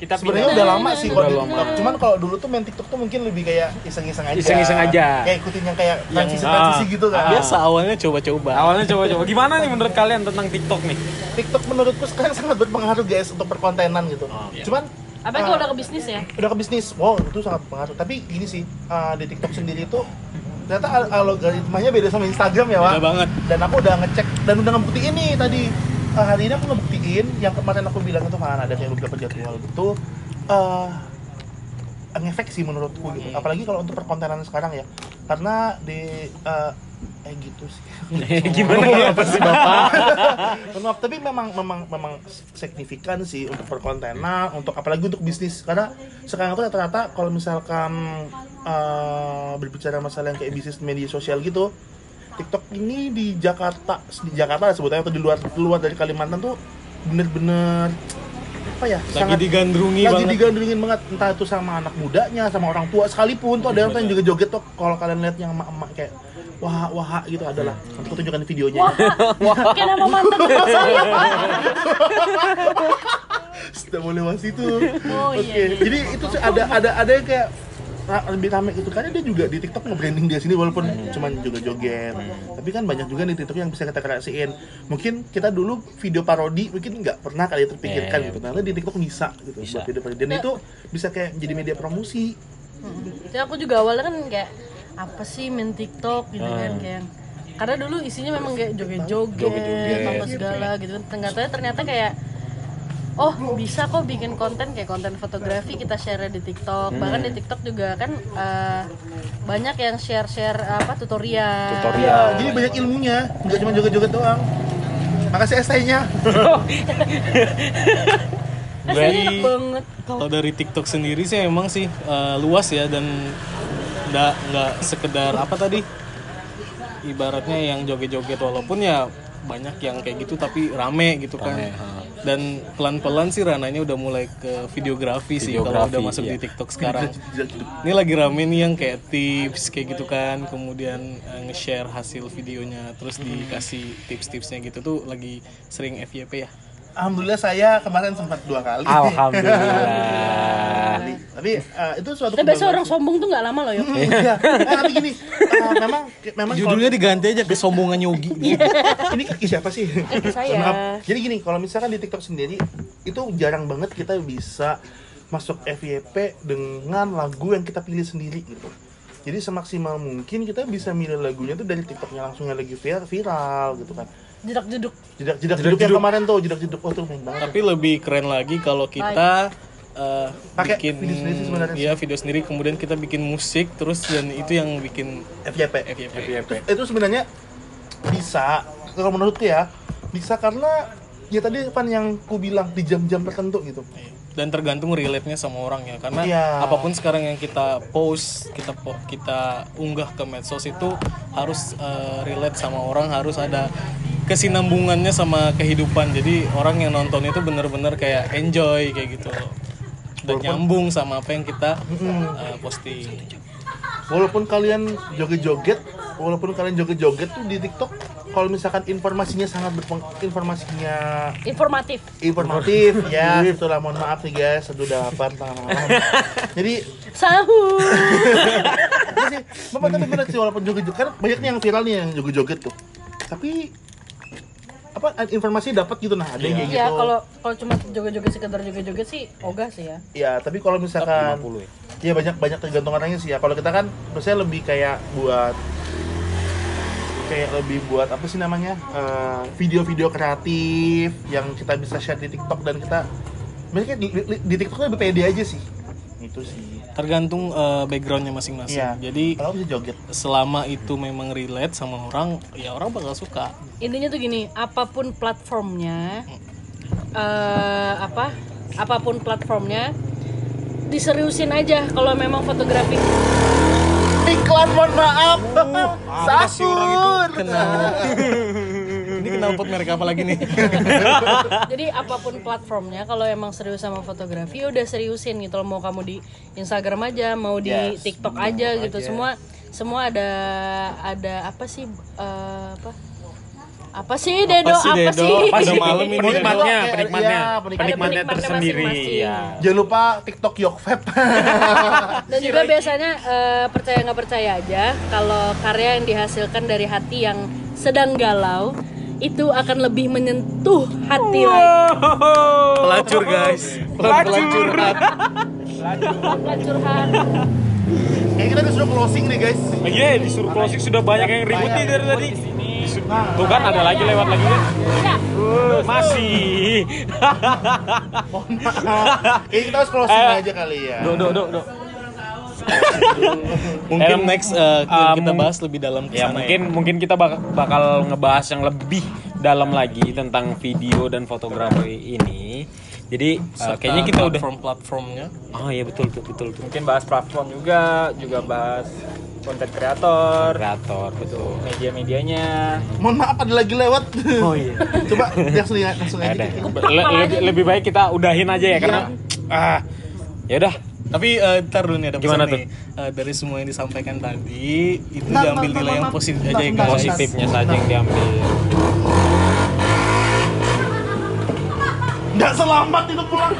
Kita sebenarnya udah lama sih kalau Udah di lama. TikTok. Cuman kalau dulu tuh main TikTok tuh mungkin lebih kayak iseng-iseng aja. Iseng-iseng aja. Kayak ikutin yang kayak Yang- transisi-transisi ah, gitu kan. Biasa awalnya coba-coba. Awalnya coba-coba. Gimana nih menurut kalian tentang TikTok nih? TikTok menurutku sekarang sangat berpengaruh guys untuk perkontenan gitu. Cuman apa kalau udah ke bisnis ya udah ke bisnis, wow itu sangat berpengaruh. Tapi gini sih, uh, di TikTok sendiri itu ternyata al- algoritmanya beda sama Instagram ya, Wak. Beda banget. Dan aku udah ngecek dan udah ngebuktiin nih tadi. Uh, hari ini aku ngebuktiin yang kemarin aku bilang itu kan ada kayak beberapa jadwal gitu. Uh, ngefek sih menurutku gitu. Apalagi kalau untuk perkontenan sekarang ya. Karena di uh, eh gitu sih. (laughs) Gimana apa sih Bapak? Mohon (laughs) maaf, tapi memang memang memang signifikan sih untuk perkontenan, untuk apalagi untuk bisnis karena sekarang tuh rata-rata kalau misalkan eh, berbicara masalah yang kayak bisnis media sosial gitu, TikTok ini di Jakarta di Jakarta sebutnya atau di luar luar dari Kalimantan tuh bener-bener apa ya? Lagi digandrungi lagi banget. digandrungin banget. Entah itu sama anak mudanya sama orang tua sekalipun tuh ada yang juga joget tuh. Kalau kalian lihat yang emak-emak kayak wah wah gitu adalah. Nanti aku tunjukkan videonya. Kayak nama mantan saya sudah mau lewat situ. Oh, Oke, iya, iya. jadi itu ada ada ada yang kayak lebih rame gitu karena dia juga di TikTok nge-branding dia sini walaupun cuman juga joget. Tapi kan banyak juga di TikTok yang bisa kita kreasiin. Mungkin kita dulu video parodi mungkin nggak pernah kali terpikirkan Iya, iya, gitu. Ternyata di TikTok bisa gitu Bisa. buat video parodi. Dan itu bisa kayak jadi media promosi. Jadi aku juga awalnya kan kayak apa sih main TikTok gitu kan kayak karena dulu isinya memang kayak joget-joget apa segala gitu kan ternyata ternyata kayak oh bisa kok bikin konten kayak konten fotografi kita share di TikTok bahkan di TikTok juga kan eh, banyak yang share-share apa tutorial Tutorial. Jadi banyak ilmunya, nggak cuma joget-joget doang. Makasih ST-nya. (laughs) Banget. Kalau dari TikTok sendiri sih emang sih eh, luas ya dan nggak nggak sekedar apa tadi ibaratnya yang joget-joget walaupun ya banyak yang kayak gitu tapi rame gitu kan dan pelan-pelan sih rananya udah mulai ke videografi, sih kalau Videografi, udah masuk iya. di TikTok sekarang. Ini lagi rame nih yang kayak tips kayak gitu kan kemudian eh, nge-share hasil videonya terus dikasih tips-tipsnya gitu. Tuh lagi sering FYP ya Alhamdulillah saya kemarin sempat dua kali. Alhamdulillah. Tapi eh, itu suatu Tapi orang sombong tuh nggak lama loh ya. Iya. Eh, tapi gini, eh, memang memang kalau- judulnya diganti aja kesombongan Yogi ini kaki siapa sih? Kaki saya. Maaf. Jadi gini, kalau misalkan di TikTok sendiri itu jarang banget kita bisa masuk FYP dengan lagu yang kita pilih sendiri gitu. Jadi semaksimal mungkin kita bisa milih lagunya tuh dari TikToknya langsung yang lagi vir- viral gitu kan. Jedak jeduk. Jedak jedak jeduk yang kemarin tuh jedak jeduk oh tuh main banget. tapi lebih keren lagi kalau kita eh, Pakai bikin video sendiri sebenarnya iya video sendiri kemudian kita bikin musik terus dan itu yang bikin FYP. FYP. Itu sebenarnya bisa kalau menurutku ya bisa karena ya tadi kan yang ku bilang di jam-jam tertentu gitu. Dan tergantung relate-nya sama orang ya. Karena Iya. apa pun sekarang yang kita post kita po- kita unggah ke medsos itu harus eh, relate sama orang harus ada kesinambungannya sama kehidupan. Jadi orang yang nonton itu bener-bener kayak enjoy kayak gitu. Dan nyambung sama apa yang kita eh, posting. Walaupun kalian joget-joget walaupun kalian joget-joget tuh di TikTok kalau misalkan informasinya sangat berpeng informasinya Informatif. informatif ya itulah mohon maaf nih guys aduh udah lapar tengah malam jadi Sahur. ya sih bapak tapi bener sih walaupun joget-joget kan banyak nih yang viral nih yang joget-joget tuh tapi apa informasi dapat gitu nah ada yang kayak Iya, gitu kalau kalau cuma joget-joget sekedar joget-joget sih ogah sih ya. ya tapi kalau misalkan 50 ya. ya banyak banyak tergantung orangnya sih ya kalau kita kan biasanya lebih kayak buat kayak lebih buat apa sih namanya eh, video-video kreatif yang kita bisa share di TikTok dan kita mereka di, di, di TikTok lebih pede aja sih itu sih tergantung eh, backgroundnya masing-masing Iya. jadi kalau bisa joget selama itu memang relate sama orang ya orang bakal suka Intinya tuh gini, apa pun platformnya eh apa? Apa pun platformnya diseriusin aja kalau memang fotografi. Iklan mohon maaf. Sahur. ini kenal pot merek apa lagi nih? (laughs) Jadi apa pun platformnya kalau emang serius sama fotografi ya udah seriusin gitu loh. Mau kamu di Instagram aja, mau di Yes, TikTok aja gitu. Semua semua ada ada apa sih eh, apa? Apa sih Dedo? sih, Apa Dedo? sih? Apa sih? Malam ini penikmatnya, Dedo. penikmatnya, Iya, penikmatnya. penikmatnya penikmatnya tersendiri. Ya. jangan lupa TikTok Yokfeb (laughs) Dan juga biasanya eh, percaya nggak percaya aja kalau karya yang dihasilkan dari hati yang sedang galau itu akan lebih menyentuh hati lagi. pelacur guys pelan-pelan curhat Pelan curhat. kayak kita disuruh closing nih guys Iya, disuruh closing sudah banyak yang ribut nih dari tadi. Tuh kan ada lagi lewat lagi kan? Ya, Uh, masih. Kayaknya kita harus closing Eh. aja kali ya Dok, dok, dok, dok. mungkin Em, next eh, um, kita bahas lebih dalam ke Ya sana mungkin mungkin kita bak- bakal ngebahas yang lebih dalam lagi tentang video dan fotografi ini. Jadi uh, kayaknya kita udah platform-platformnya Oh iya betul betul betul betul. mungkin bahas platform juga juga bahas konten kreator. Kreator betul. media-medianya. Mohon maaf ada lagi lewat. Oh iya. coba langsung ya langsung aja. Le- lebih, lebih baik kita udahin aja ya karena ah ya udah. Tapi eh, ntar dulu nih ada pesan Gimana nih. Eh, dari semua yang disampaikan tadi itu Ntar, diambil ntar, nilai ntar, yang positif Ntar, aja ya guys. Positifnya saja yang diambil. nggak selamat itu pulang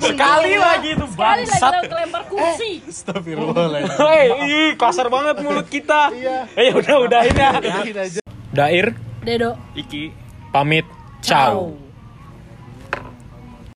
Sekali lagi itu sekali lagi bangsat. kelempar kursi. Astagfirullahaladzim Hei, ih, kasar banget mulut kita. Iya. Eh udah udahin ya. Udahin aja Dair, Dedo. Iki, pamit. Ciao. Ciao.